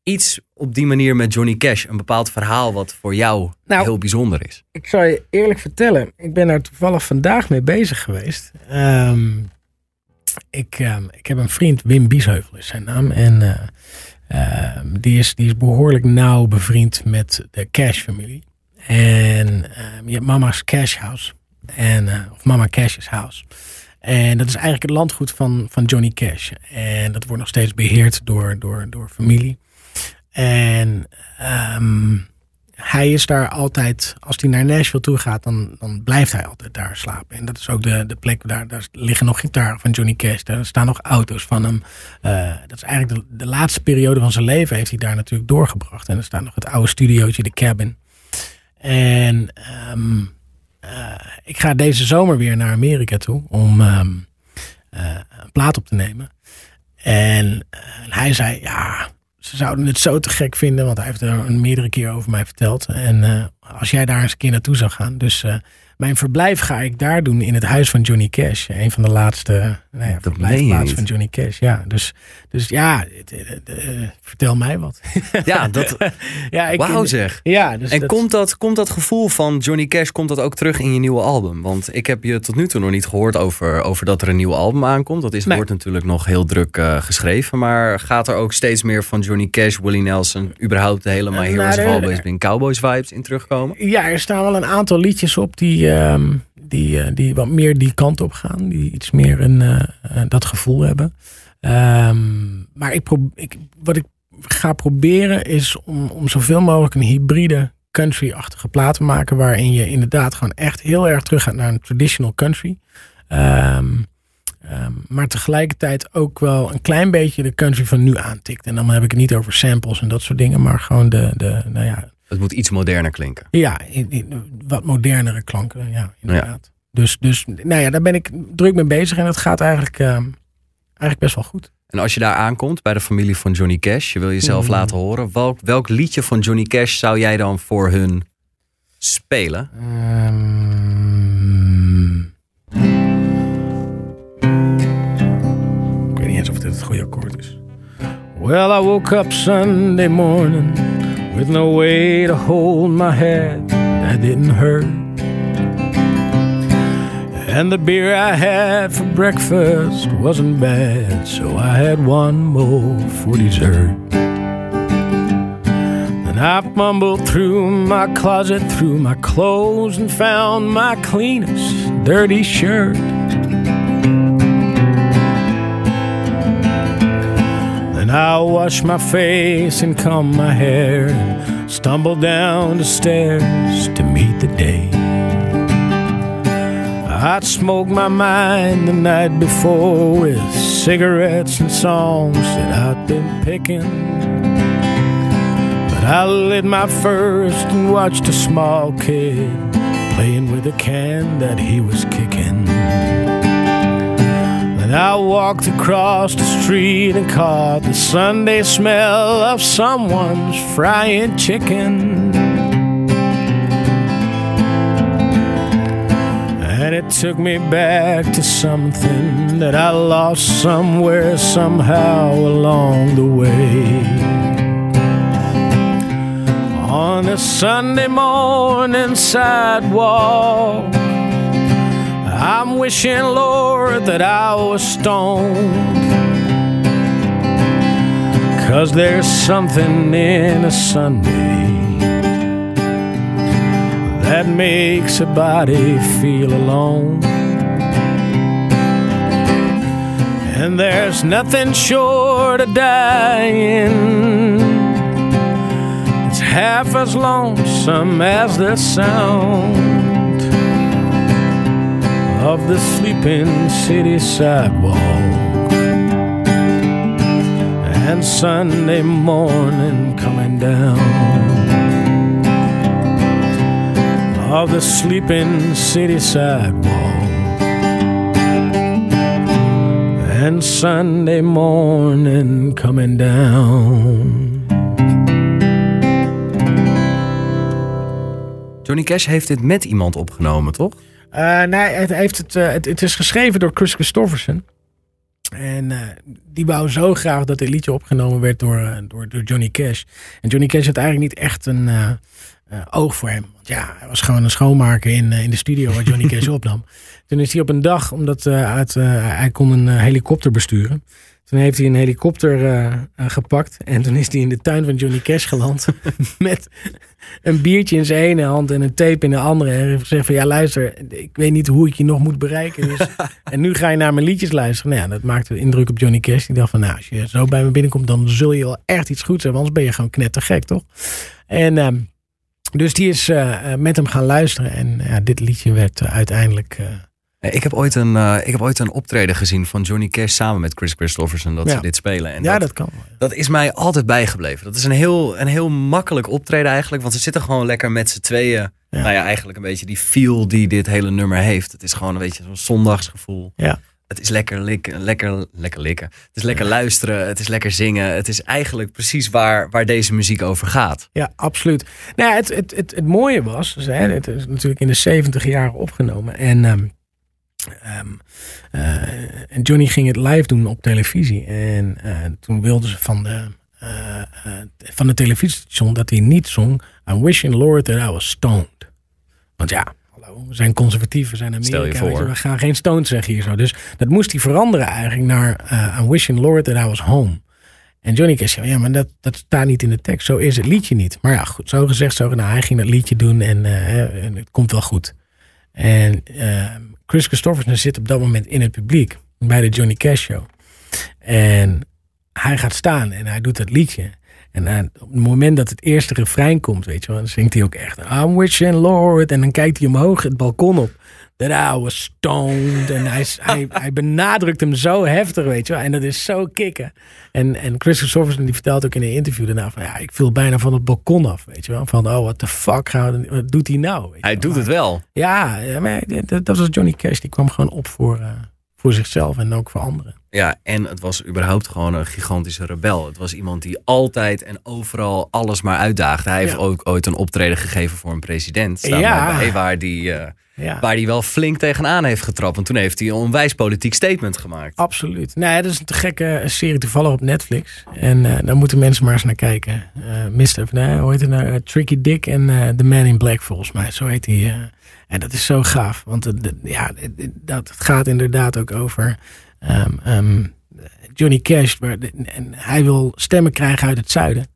[SPEAKER 2] iets op die manier met Johnny Cash? Een bepaald verhaal wat voor jou
[SPEAKER 3] Nou,
[SPEAKER 2] heel bijzonder is?
[SPEAKER 3] Ik zal je eerlijk vertellen, ik ben daar toevallig vandaag mee bezig geweest. Ehm, ik, ehm, ik heb een vriend, Wim Biesheuvel is zijn naam. En eh, ehm, die, is, die is behoorlijk nauw bevriend met de Cash-familie. En je hebt Mama's Cash House. En, eh, of Mama Cash's House. En dat is eigenlijk het landgoed van, van Johnny Cash. En dat wordt nog steeds beheerd door, door, door familie. En ehm, hij is daar altijd, als hij naar Nashville toe gaat, dan, dan blijft hij altijd daar slapen. En dat is ook de, de plek, daar, daar liggen nog gitaren van Johnny Cash. Daar staan nog auto's van hem. Eh, dat is eigenlijk de, de laatste periode van zijn leven heeft hij daar natuurlijk doorgebracht. En er staat nog het oude studiootje, de cabin. En ehm, eh, ik ga deze zomer weer naar Amerika toe om ehm, eh, een plaat op te nemen. En, eh, hij zei, ja, ze zouden het zo te gek vinden, want hij heeft er meerdere keer over mij verteld. En als jij daar eens een keer naartoe zou gaan. Dus mijn verblijf ga ik daar doen in het huis van Johnny Cash. Een van de laatste nou ja, verblijfplaatsen van Johnny Cash. Ja, dus, dus ja, het, eh, vertel mij wat. [LAUGHS]
[SPEAKER 2] Ja, dat, [LAUGHS]
[SPEAKER 3] ja, ik,
[SPEAKER 2] wauw zeg.
[SPEAKER 3] Ja, dus
[SPEAKER 2] En
[SPEAKER 3] dat-
[SPEAKER 2] komt, dat, komt dat gevoel van Johnny Cash komt dat ook terug in je nieuwe album? Want ik heb je tot nu toe nog niet gehoord over, over dat er een nieuw album aankomt. Dat is,
[SPEAKER 3] Nee.
[SPEAKER 2] wordt natuurlijk nog heel druk eh, geschreven. Maar gaat er ook steeds meer van Johnny Cash, Willie Nelson... überhaupt de hele My
[SPEAKER 3] Eh,
[SPEAKER 2] Heroes
[SPEAKER 3] nou,
[SPEAKER 2] of Always Been Cowboys vibes in terugkomen?
[SPEAKER 3] Ja, er staan wel een aantal liedjes op die, ehm, die, eh, die wat meer die kant op gaan. Die iets meer een, eh, eh, dat gevoel hebben. Ehm, maar ik ik, wat ik ga proberen is om, om zoveel mogelijk een hybride country-achtige plaat te maken. Waarin je inderdaad gewoon echt heel erg terug gaat naar een traditional country. Ehm, maar tegelijkertijd ook wel een klein beetje de country van nu aantikt. En dan heb ik het niet over samples en dat soort dingen. Maar gewoon de, de nou ja,
[SPEAKER 2] Het moet iets moderner klinken.
[SPEAKER 3] ja, in, in wat modernere klanken, ja, inderdaad. Dus, dus nou ja, daar ben ik druk mee bezig en het gaat eigenlijk, ehm, eigenlijk best wel goed.
[SPEAKER 2] En als je daar aankomt bij de familie van Johnny Cash, je wil jezelf
[SPEAKER 3] Mhm.
[SPEAKER 2] laten horen. Welk, welk liedje van Johnny Cash zou jij dan voor hun spelen?
[SPEAKER 3] Ehm, ik weet niet eens of dit het goede akkoord is. Well, I woke up Sunday morning with no way to hold my head that didn't hurt. And the beer I had for breakfast wasn't bad, so I had one more for dessert. And I fumbled through my closet, through my clothes, and found my cleanest dirty shirt. Then I wash my face and comb my hair and stumbled down the stairs to meet the day. I'd smoked my mind the night before with cigarettes and songs that I'd been picking. But I lit my first and watched a small kid playing with a can that he was kicking. Then I walked across the street and caught the Sunday smell of someone's frying chicken. And it took me back to something that I lost somewhere, somehow along the way. On a Sunday morning sidewalk, I'm wishing, Lord, that I was stoned. Cause there's something in a Sunday that makes a body feel alone. And there's nothing short of dying. It's half as lonesome as the sound of the sleeping city sidewalk. And Sunday morning coming down of the sleeping city sidewalk. And Sunday morning coming down.
[SPEAKER 2] Johnny Cash heeft dit met iemand opgenomen, toch?
[SPEAKER 3] Eh, nee, het, heeft het, eh, het, het is geschreven door Chris Christofferson. En eh, die wou zo graag dat dit liedje opgenomen werd door, door, door Johnny Cash. En Johnny Cash had eigenlijk niet echt een oog voor hem. Want ja, hij was gewoon een schoonmaker in, in de studio waar Johnny [LAUGHS] Cash opnam. Toen is hij op een dag, omdat uit, hij kon een helikopter besturen. Toen heeft hij een helikopter eh, eh, gepakt. En toen is hij in de tuin van Johnny Cash geland. [LAUGHS] met een biertje in zijn ene hand en een tape in de andere. En heeft gezegd van ja luister, ik weet niet hoe ik je nog moet bereiken. Dus, [LAUGHS] en nu ga je naar mijn liedjes luisteren. Nou ja, dat maakte indruk op Johnny Cash. Die dacht van nou, als je zo bij me binnenkomt, dan zul je wel echt iets goeds hebben. Anders ben je gewoon knettergek, toch? En ehm, dus die is eh, met hem gaan luisteren. En ja, dit liedje werd uiteindelijk... eh,
[SPEAKER 2] Ik heb, ooit een, eh, ik heb ooit een optreden gezien van Johnny Cash samen met Chris Christofferson. Dat
[SPEAKER 3] Ja.
[SPEAKER 2] ze dit spelen. En
[SPEAKER 3] ja,
[SPEAKER 2] dat,
[SPEAKER 3] dat kan.
[SPEAKER 2] dat is mij altijd bijgebleven. Dat is een heel, een heel makkelijk optreden eigenlijk. Want ze zitten gewoon lekker met z'n tweeën.
[SPEAKER 3] Ja.
[SPEAKER 2] Nou ja, eigenlijk een beetje die feel die dit hele nummer heeft. Het is gewoon een beetje zo'n zondagsgevoel.
[SPEAKER 3] Ja.
[SPEAKER 2] Het is lekker likken, lekker, lekker likken. Het is lekker luisteren, het is lekker zingen. Het is eigenlijk precies waar, waar deze muziek over gaat.
[SPEAKER 3] Ja, absoluut. Nou ja, het, het, het, het mooie was, dus, hè, het is natuurlijk in de 70 jaren opgenomen. En, ehm, ehm, eh, en Johnny ging het live doen op televisie. En eh, toen wilden ze van de, eh, van de televisiestation dat hij niet zong. I'm wishing Lord that I was stoned. Want ja, hallo, we zijn conservatief, we zijn Amerika.
[SPEAKER 2] Stel je voor.
[SPEAKER 3] je, we gaan geen stoned zeggen hier zo. Dus dat moest hij veranderen eigenlijk naar eh, I'm wishing Lord that I was home. En Johnny Cash zei, ja, maar dat, dat staat niet in de tekst. Zo is het liedje niet. Maar ja, goed, zo gezegd, zo gedaan. Hij ging dat liedje doen en, en het komt wel goed. En eh, Chris Christofferson zit op dat moment in het publiek bij de Johnny Cash Show. En hij gaat staan en hij doet dat liedje. En op het moment dat het eerste refrein komt, weet je wel, dan zingt hij ook echt I'm wishing Lord. En dan kijkt hij omhoog het balkon op. That I was stoned. En hij, hij, hij benadrukt hem zo heftig, weet je wel. En dat is zo kicken. En, en Chris Christofferson die vertelt ook in een interview daarna van... Ja, ik viel bijna van het balkon af, weet je wel. Van, oh, what the fuck, wat doet hij nou? Weet
[SPEAKER 2] Hij
[SPEAKER 3] wel.
[SPEAKER 2] doet het wel.
[SPEAKER 3] Ja, maar dat, dat was Johnny Cash. Die kwam gewoon op voor, eh, voor zichzelf en ook voor anderen.
[SPEAKER 2] Ja, en het was überhaupt gewoon een gigantische rebel. Het was iemand die altijd en overal alles maar uitdaagde. Hij heeft ook ooit een optreden gegeven voor een president. Staan
[SPEAKER 3] Ja.
[SPEAKER 2] daarbij, waar die, eh,
[SPEAKER 3] Ja.
[SPEAKER 2] waar die wel flink tegenaan heeft getrapt. Want toen heeft hij een onwijs politiek statement gemaakt.
[SPEAKER 3] Absoluut. Nou ja, dat is een te gekke serie toevallig op Netflix. En eh, daar moeten mensen maar eens naar kijken. Eh Mr. Nee, hoe heet het nou? Eh, Tricky Dick en eh, The Man in Black volgens mij. Zo heet hij. en dat is zo gaaf. Want het, het- ja, dat het gaat inderdaad ook over ehm, ehm, Johnny Cash. Maar, de- en hij wil stemmen krijgen uit het zuiden.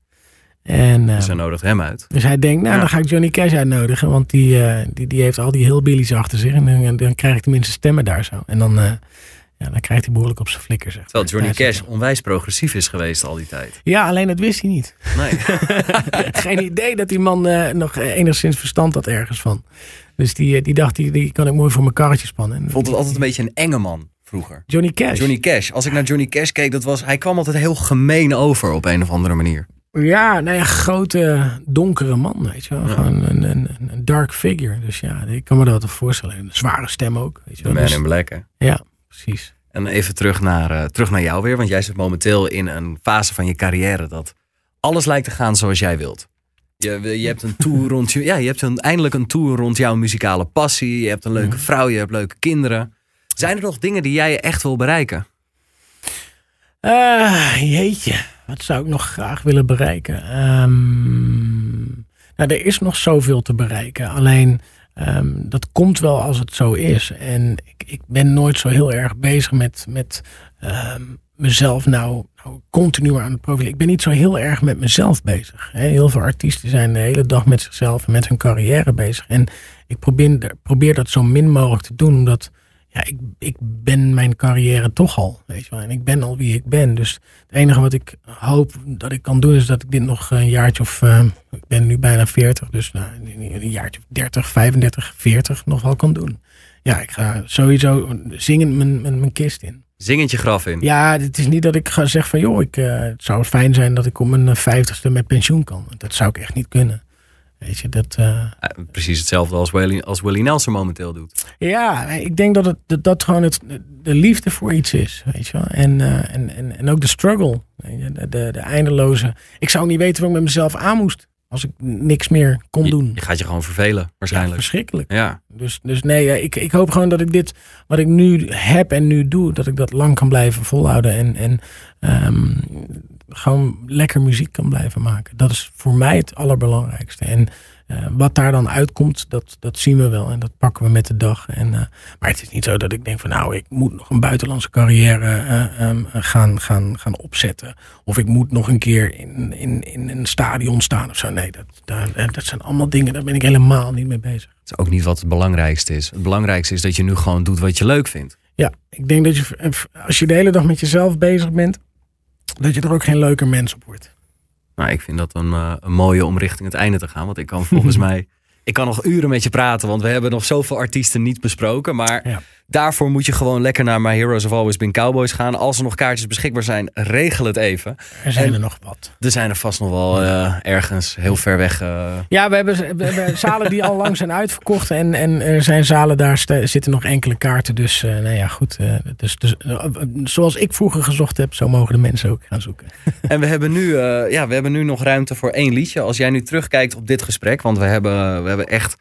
[SPEAKER 3] En,
[SPEAKER 2] Dus
[SPEAKER 3] ehm,
[SPEAKER 2] hij nodigt hem uit.
[SPEAKER 3] dus hij denkt, nou
[SPEAKER 2] Ja.
[SPEAKER 3] dan ga ik Johnny Cash uitnodigen. Want die, eh, die, die heeft al die hillbillies achter zich. En dan, dan krijg ik tenminste stemmen daar zo. En dan, eh, ja, dan krijgt hij behoorlijk op zijn flikker. Zeg.
[SPEAKER 2] Terwijl Johnny Cash onwijs progressief is geweest al die tijd.
[SPEAKER 3] Ja, alleen dat wist hij niet.
[SPEAKER 2] Nee. [LAUGHS]
[SPEAKER 3] Geen idee dat die man eh, nog enigszins verstand had ergens van. Dus die, die dacht, die, die kan ik mooi voor mijn karretje spannen.
[SPEAKER 2] Vond het altijd een beetje een enge man vroeger.
[SPEAKER 3] Johnny Cash.
[SPEAKER 2] Johnny Cash. Als ik naar Johnny Cash keek, dat was, hij kwam altijd heel gemeen over op een of andere manier.
[SPEAKER 3] Ja, nou ja, grote, donkere man, weet je wel.
[SPEAKER 2] Ja.
[SPEAKER 3] Gewoon een, een, een dark figure. Dus ja, ik kan me dat wel voorstellen. Een zware stem ook. Weet je wel.
[SPEAKER 2] Man
[SPEAKER 3] Dus-
[SPEAKER 2] in Black, hè?
[SPEAKER 3] ja, precies.
[SPEAKER 2] En even terug naar, eh, terug naar jou weer. Want jij zit momenteel in een fase van je carrière dat alles lijkt te gaan zoals jij wilt. Je, je hebt een tour [LAUGHS] rond je, ja, je hebt een, eindelijk een tour rond jouw muzikale passie. Je hebt een leuke vrouw, je hebt leuke kinderen. Zijn er nog dingen die jij echt wil bereiken?
[SPEAKER 3] Eh, jeetje, wat zou ik nog graag willen bereiken? Ehm, nou, er is nog zoveel te bereiken. Alleen, ehm, dat komt wel als het zo is. En ik, ik ben nooit zo heel erg bezig met, met ehm, mezelf nou, nou continu aan het profileren. Ik ben niet zo heel erg met mezelf bezig. Heel veel artiesten zijn de hele dag met zichzelf en met hun carrière bezig. En ik probeer, probeer dat zo min mogelijk te doen, omdat ja, ik, ik ben mijn carrière toch al, weet je wel. En ik ben al wie ik ben. Dus het enige wat ik hoop dat ik kan doen, is dat ik dit nog een jaartje of... eh, ik ben nu bijna 40, dus nou, een jaartje of 30, 35, 40 nog wel kan doen. Ja, ik ga sowieso zingend mijn, mijn, mijn kist in.
[SPEAKER 2] Zingend je graf in.
[SPEAKER 3] Ja, het is niet dat ik ga zeggen van... joh, ik, eh, het zou fijn zijn dat ik op mijn vijftigste met pensioen kan. Dat zou ik echt niet kunnen. Weet je, dat... eh,
[SPEAKER 2] Eh, Precies hetzelfde als Willie, als Willie Nelson momenteel doet.
[SPEAKER 3] Ja, ik denk dat het dat, dat gewoon het, de liefde voor iets is, weet je wel. En, eh, en, en, en ook de struggle, de, de, de eindeloze. Ik zou niet weten wat ik met mezelf aan moest als ik niks meer kon
[SPEAKER 2] Je,
[SPEAKER 3] doen.
[SPEAKER 2] je gaat je gewoon vervelen,
[SPEAKER 3] Ja,
[SPEAKER 2] waarschijnlijk.
[SPEAKER 3] verschrikkelijk.
[SPEAKER 2] Ja,
[SPEAKER 3] Dus, dus nee, ik, ik hoop gewoon dat ik dit, wat ik nu heb en nu doe, dat ik dat lang kan blijven volhouden. En, en ehm, gewoon lekker muziek kan blijven maken. Dat is voor mij het allerbelangrijkste. En eh, wat daar dan uitkomt, dat, dat zien we wel. En dat pakken we met de dag. En, eh, maar het is niet zo dat ik denk van nou, ik moet nog een buitenlandse carrière eh, ehm, gaan, gaan, gaan opzetten. Of ik moet nog een keer in, in, in een stadion staan of zo. Nee, dat, dat, dat zijn allemaal dingen, daar ben ik helemaal niet mee bezig.
[SPEAKER 2] het is ook niet wat het belangrijkste is. Het belangrijkste is dat je nu gewoon doet wat je leuk vindt.
[SPEAKER 3] Ja, ik denk dat je, als je de hele dag met jezelf bezig bent, dat je er ook geen leuker mens op wordt.
[SPEAKER 2] Nou, ik vind dat een, eh, een mooie om richting het einde te gaan. Want ik kan volgens [LAUGHS] mij. Ik kan nog uren met je praten, want we hebben nog zoveel artiesten niet besproken. Maar
[SPEAKER 3] Ja.
[SPEAKER 2] Daarvoor moet je gewoon lekker naar My Heroes Have Always Been Cowboys gaan. Als er nog kaartjes beschikbaar zijn, regel het even.
[SPEAKER 3] Er zijn
[SPEAKER 2] En-
[SPEAKER 3] er nog wat.
[SPEAKER 2] Er zijn er vast nog wel eh, ergens heel ver weg. eh,
[SPEAKER 3] Ja, we hebben, we hebben zalen die al lang zijn uitverkocht. En, en er zijn zalen, daar zitten nog enkele kaarten. Dus, eh, nou ja, goed. dus, dus, zoals ik vroeger gezocht heb, zo mogen de mensen ook gaan zoeken. [LAUGHS]
[SPEAKER 2] En we hebben, nu, ja, we hebben nu nog ruimte voor één liedje. Als jij nu terugkijkt op dit gesprek, want we hebben, we hebben echt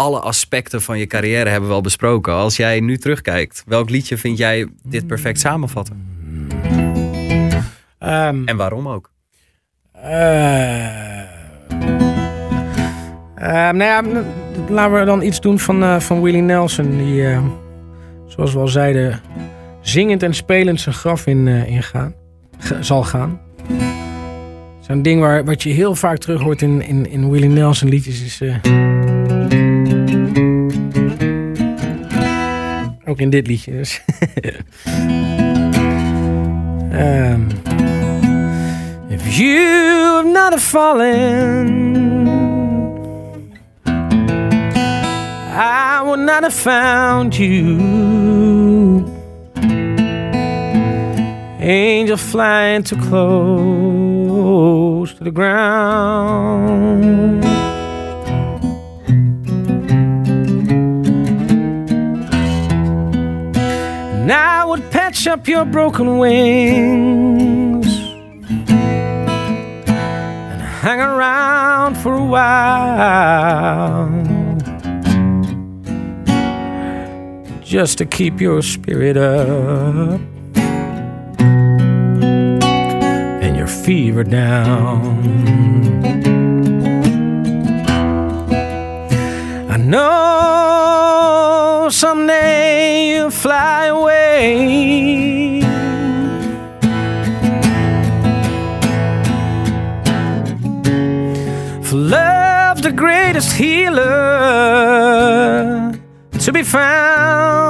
[SPEAKER 2] alle aspecten van je carrière hebben we al besproken. Als jij nu terugkijkt, welk liedje vind jij dit perfect samenvatten?
[SPEAKER 3] Ehm,
[SPEAKER 2] En waarom ook?
[SPEAKER 3] Eh, nou ja, laten we dan iets doen van, eh, van Willie Nelson. Die, eh, zoals we al zeiden, zingend en spelend zijn graf in, in gaan, zal gaan. Zo'n ding waar, wat je heel vaak terug hoort in, in, in Willie Nelson liedjes is... ook in dit liedje dus. Ehm If you've not fallen, I would not have found you. Angel flying too close to the ground. And I would patch up your broken wings and hang around for a while just to keep your spirit up and your fever down. I know someday fly away. For love, the greatest healer to be found.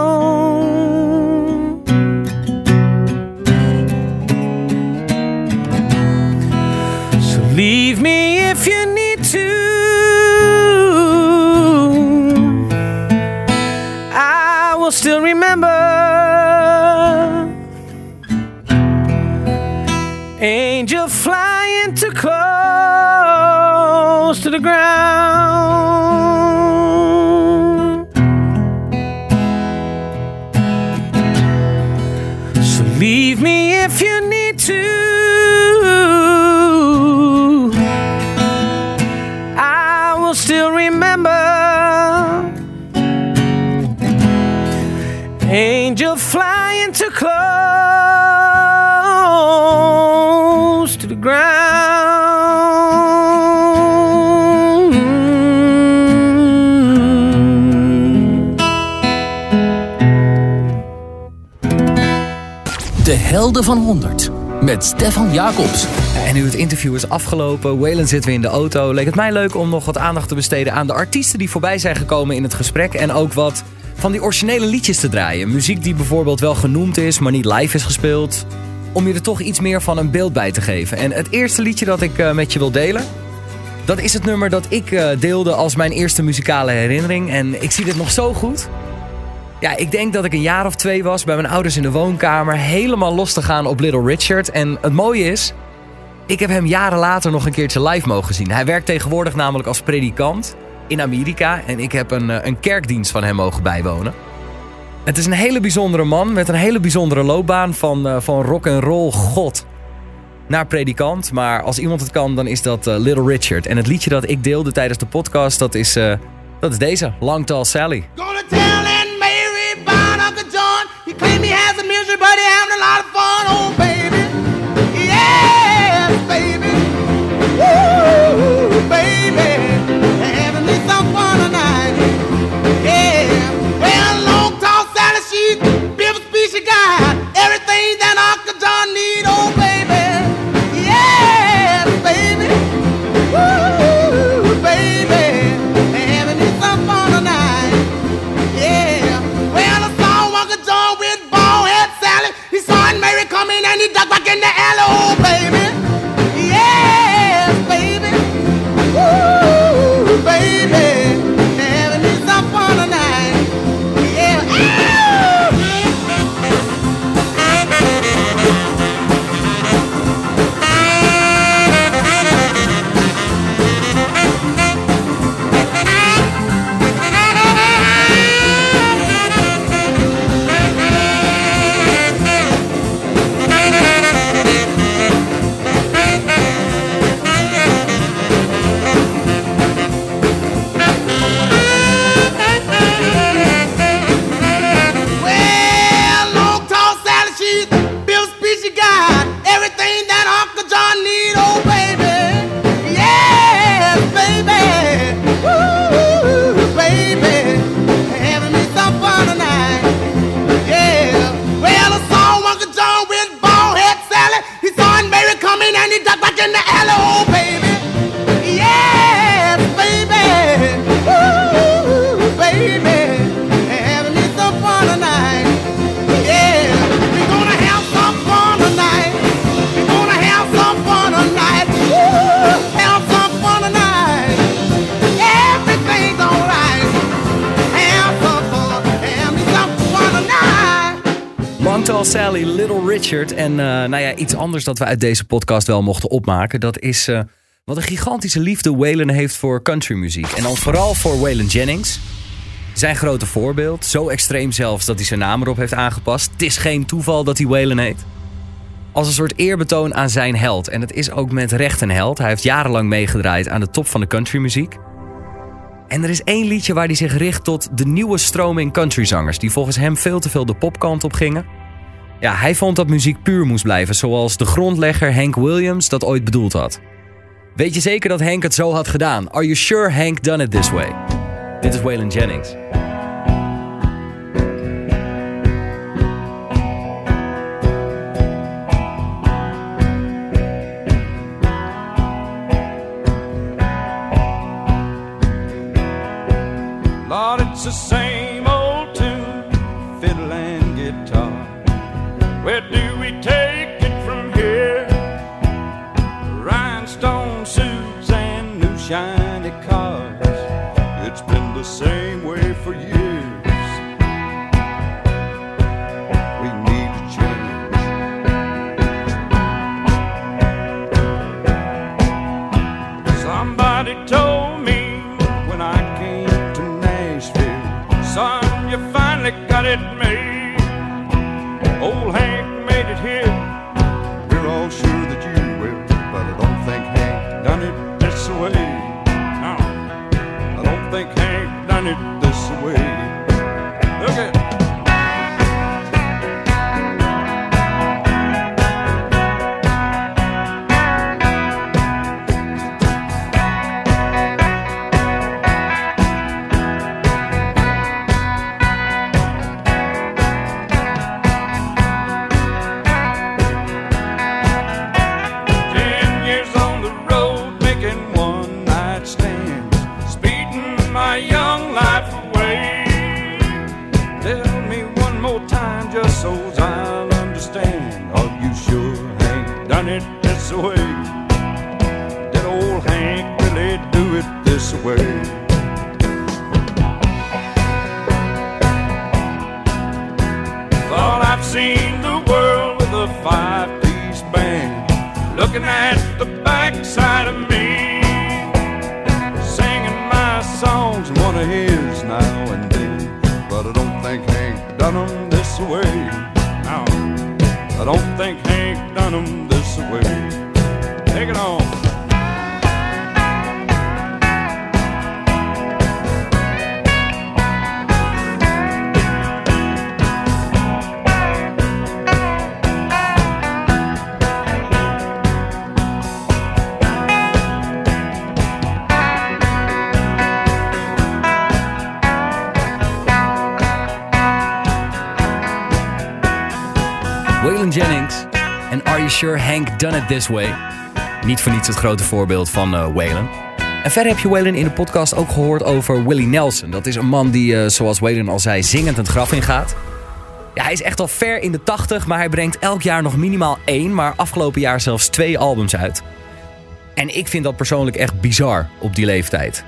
[SPEAKER 3] To the ground.
[SPEAKER 1] Van 100 met Stefan Jacobs.
[SPEAKER 2] En nu het interview is afgelopen, Waylon zitten we in de auto, leek het mij leuk om nog wat aandacht te besteden aan de artiesten die voorbij zijn gekomen in het gesprek. En ook wat van die originele liedjes te draaien. Muziek die bijvoorbeeld wel genoemd is, maar niet live is gespeeld. Om je er toch iets meer van een beeld bij te geven. En het eerste liedje dat ik eh, met je wil delen, dat is het nummer dat ik eh, deelde als mijn eerste muzikale herinnering. En ik zie dit nog zo goed. Ja, ik denk dat ik een jaar of twee was bij mijn ouders in de woonkamer. Helemaal los te gaan op Little Richard. En het mooie is, ik heb hem jaren later nog een keertje live mogen zien. Hij werkt tegenwoordig namelijk als predikant in Amerika. En ik heb een, eh, een kerkdienst van hem mogen bijwonen. Het is een hele bijzondere man met een hele bijzondere loopbaan van, eh, van rock and roll god naar predikant. Maar als iemand het kan, dan is dat eh, Little Richard. En het liedje dat ik deelde tijdens de podcast, dat is, eh, dat is deze, Long Tall Sally.
[SPEAKER 9] He claimed he has a misery, but he having a lot of fun.
[SPEAKER 2] Little Richard. En eh, nou ja, iets anders dat we uit deze podcast wel mochten opmaken. Dat is eh, wat een gigantische liefde Waylon heeft voor countrymuziek. En dan vooral voor Waylon Jennings. Zijn grote voorbeeld, zo extreem zelfs dat hij zijn naam erop heeft aangepast. Het is geen toeval dat hij Waylon heet. Als een soort eerbetoon aan zijn held. En het is ook met recht een held. Hij heeft jarenlang meegedraaid aan de top van de countrymuziek. En er is één liedje waar hij zich richt tot de nieuwe stroming countryzangers... die volgens hem veel te veel de popkant op gingen. Ja, hij vond dat muziek puur moest blijven... zoals de grondlegger Hank Williams dat ooit bedoeld had. Weet je zeker dat Hank het zo had gedaan? Are you sure Hank done it this way? Dit is Waylon Jennings.
[SPEAKER 6] Done It This Way?
[SPEAKER 2] Niet voor niets het grote voorbeeld van eh Waylon. En verder heb je Waylon in de podcast ook gehoord over Willie Nelson. Dat is een man die, eh, zoals Waylon al zei, zingend het graf ingaat. Ja, hij is echt al ver in de 80, maar hij brengt elk jaar nog minimaal één, maar afgelopen jaar zelfs twee albums uit. En ik vind dat persoonlijk echt bizar op die leeftijd.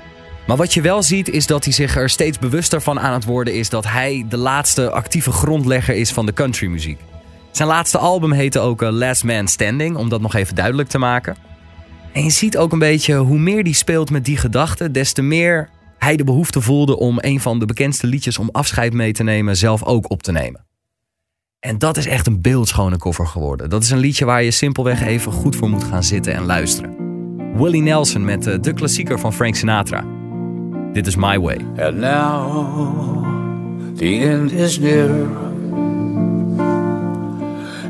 [SPEAKER 2] Maar wat je wel ziet is dat hij zich er steeds bewuster van aan het worden is dat hij de laatste actieve grondlegger is van de countrymuziek. Zijn laatste album heette ook eh, Last Man Standing, om dat nog even duidelijk te maken. En je ziet ook een beetje hoe meer hij speelt met die gedachten, des te meer hij de behoefte voelde om een van de bekendste liedjes om afscheid mee te nemen zelf ook op te nemen. En dat is echt een beeldschone cover geworden. Dat is een liedje waar je simpelweg even goed voor moet gaan zitten en luisteren. Willie Nelson met eh, de klassieker van Frank Sinatra. Dit is My Way.
[SPEAKER 10] And now the end is near.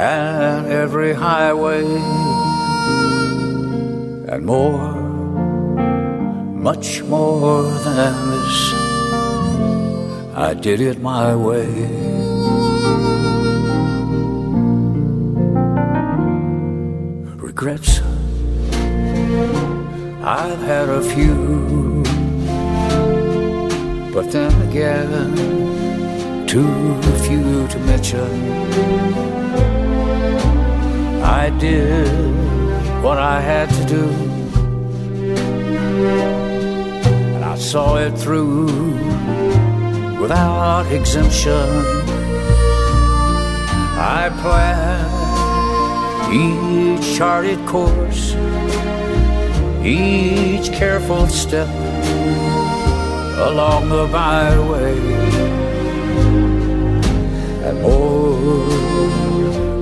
[SPEAKER 10] and every highway and more, much more than this. I did it my way. Regrets, I've had a few. But then again, too few to mention. I did what I had to do, and I saw it through without exemption. I planned each charted course, each careful step along the byway, and more,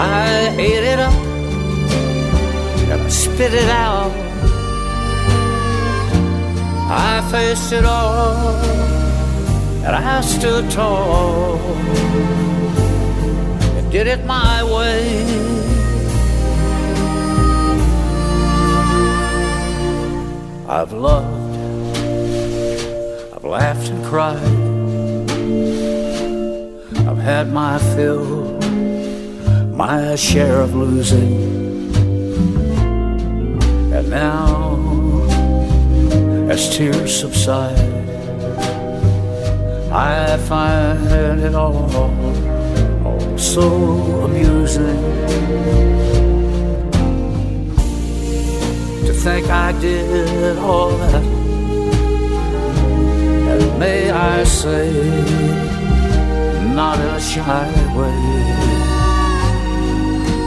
[SPEAKER 10] I ate it up and I spit it out. I faced it all and I stood tall and did it my way. I've loved, I've laughed and cried, I've had my fill, my share of losing, and now, as tears subside, I find it all, all so amusing to think I did all that. And may I say, not a shy way.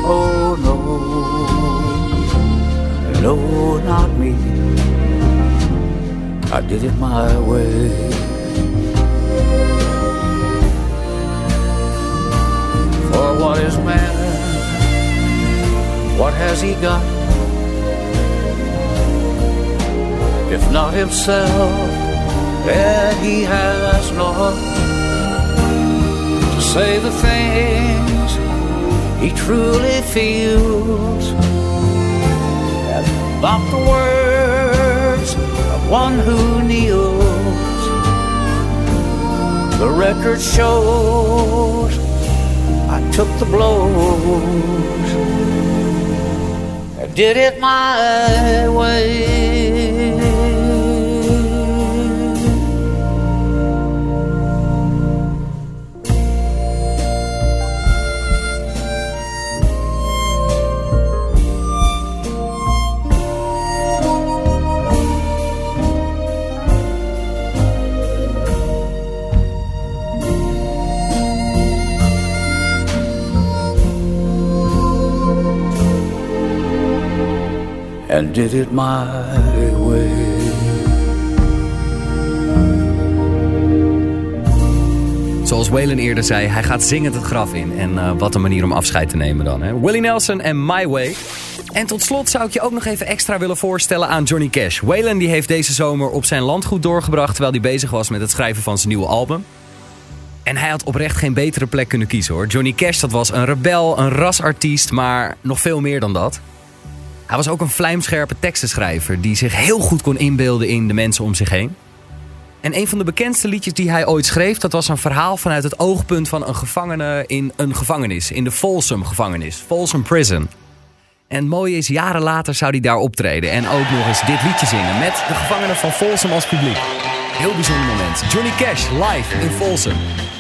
[SPEAKER 10] Oh no, no, not me. I did it my way. For what is man? What has he got? If not himself, then he has not to say the things he truly feels and about the words of one who kneels. The record shows I took the blows and did it my way. Did it my way.
[SPEAKER 2] Zoals Waylon eerder zei, hij gaat zingend het graf in. En eh, wat een manier om afscheid te nemen dan. Hè? Willie Nelson en My Way. En tot slot zou ik je ook nog even extra willen voorstellen aan Johnny Cash. Waylon die heeft deze zomer op zijn landgoed doorgebracht... terwijl hij bezig was met het schrijven van zijn nieuwe album. En hij had oprecht geen betere plek kunnen kiezen hoor. Johnny Cash dat was een rebel, een rasartiest, maar nog veel meer dan dat. Hij was ook een vlijmscherpe tekstenschrijver die zich heel goed kon inbeelden in de mensen om zich heen. En een van de bekendste liedjes die hij ooit schreef, dat was een verhaal vanuit het oogpunt van een gevangene in een gevangenis, in de Folsom gevangenis, Folsom Prison. En het mooie is, jaren later zou hij daar optreden en ook nog eens dit liedje zingen met de gevangenen van Folsom als publiek. Heel bijzonder moment. Johnny Cash live in Folsom.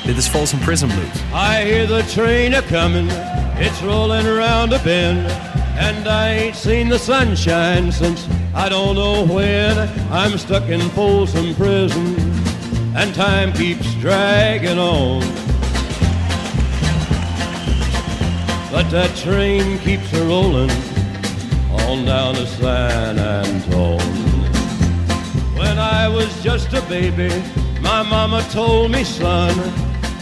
[SPEAKER 2] Dit is Folsom Prison Blues.
[SPEAKER 11] I hear the train a coming, it's rolling around a bend. And I ain't seen the sunshine since I don't know when. I'm stuck in Folsom Prison, and time keeps dragging on. But that train keeps a rolling on down to San Antone. When I was just a baby, my mama told me, son,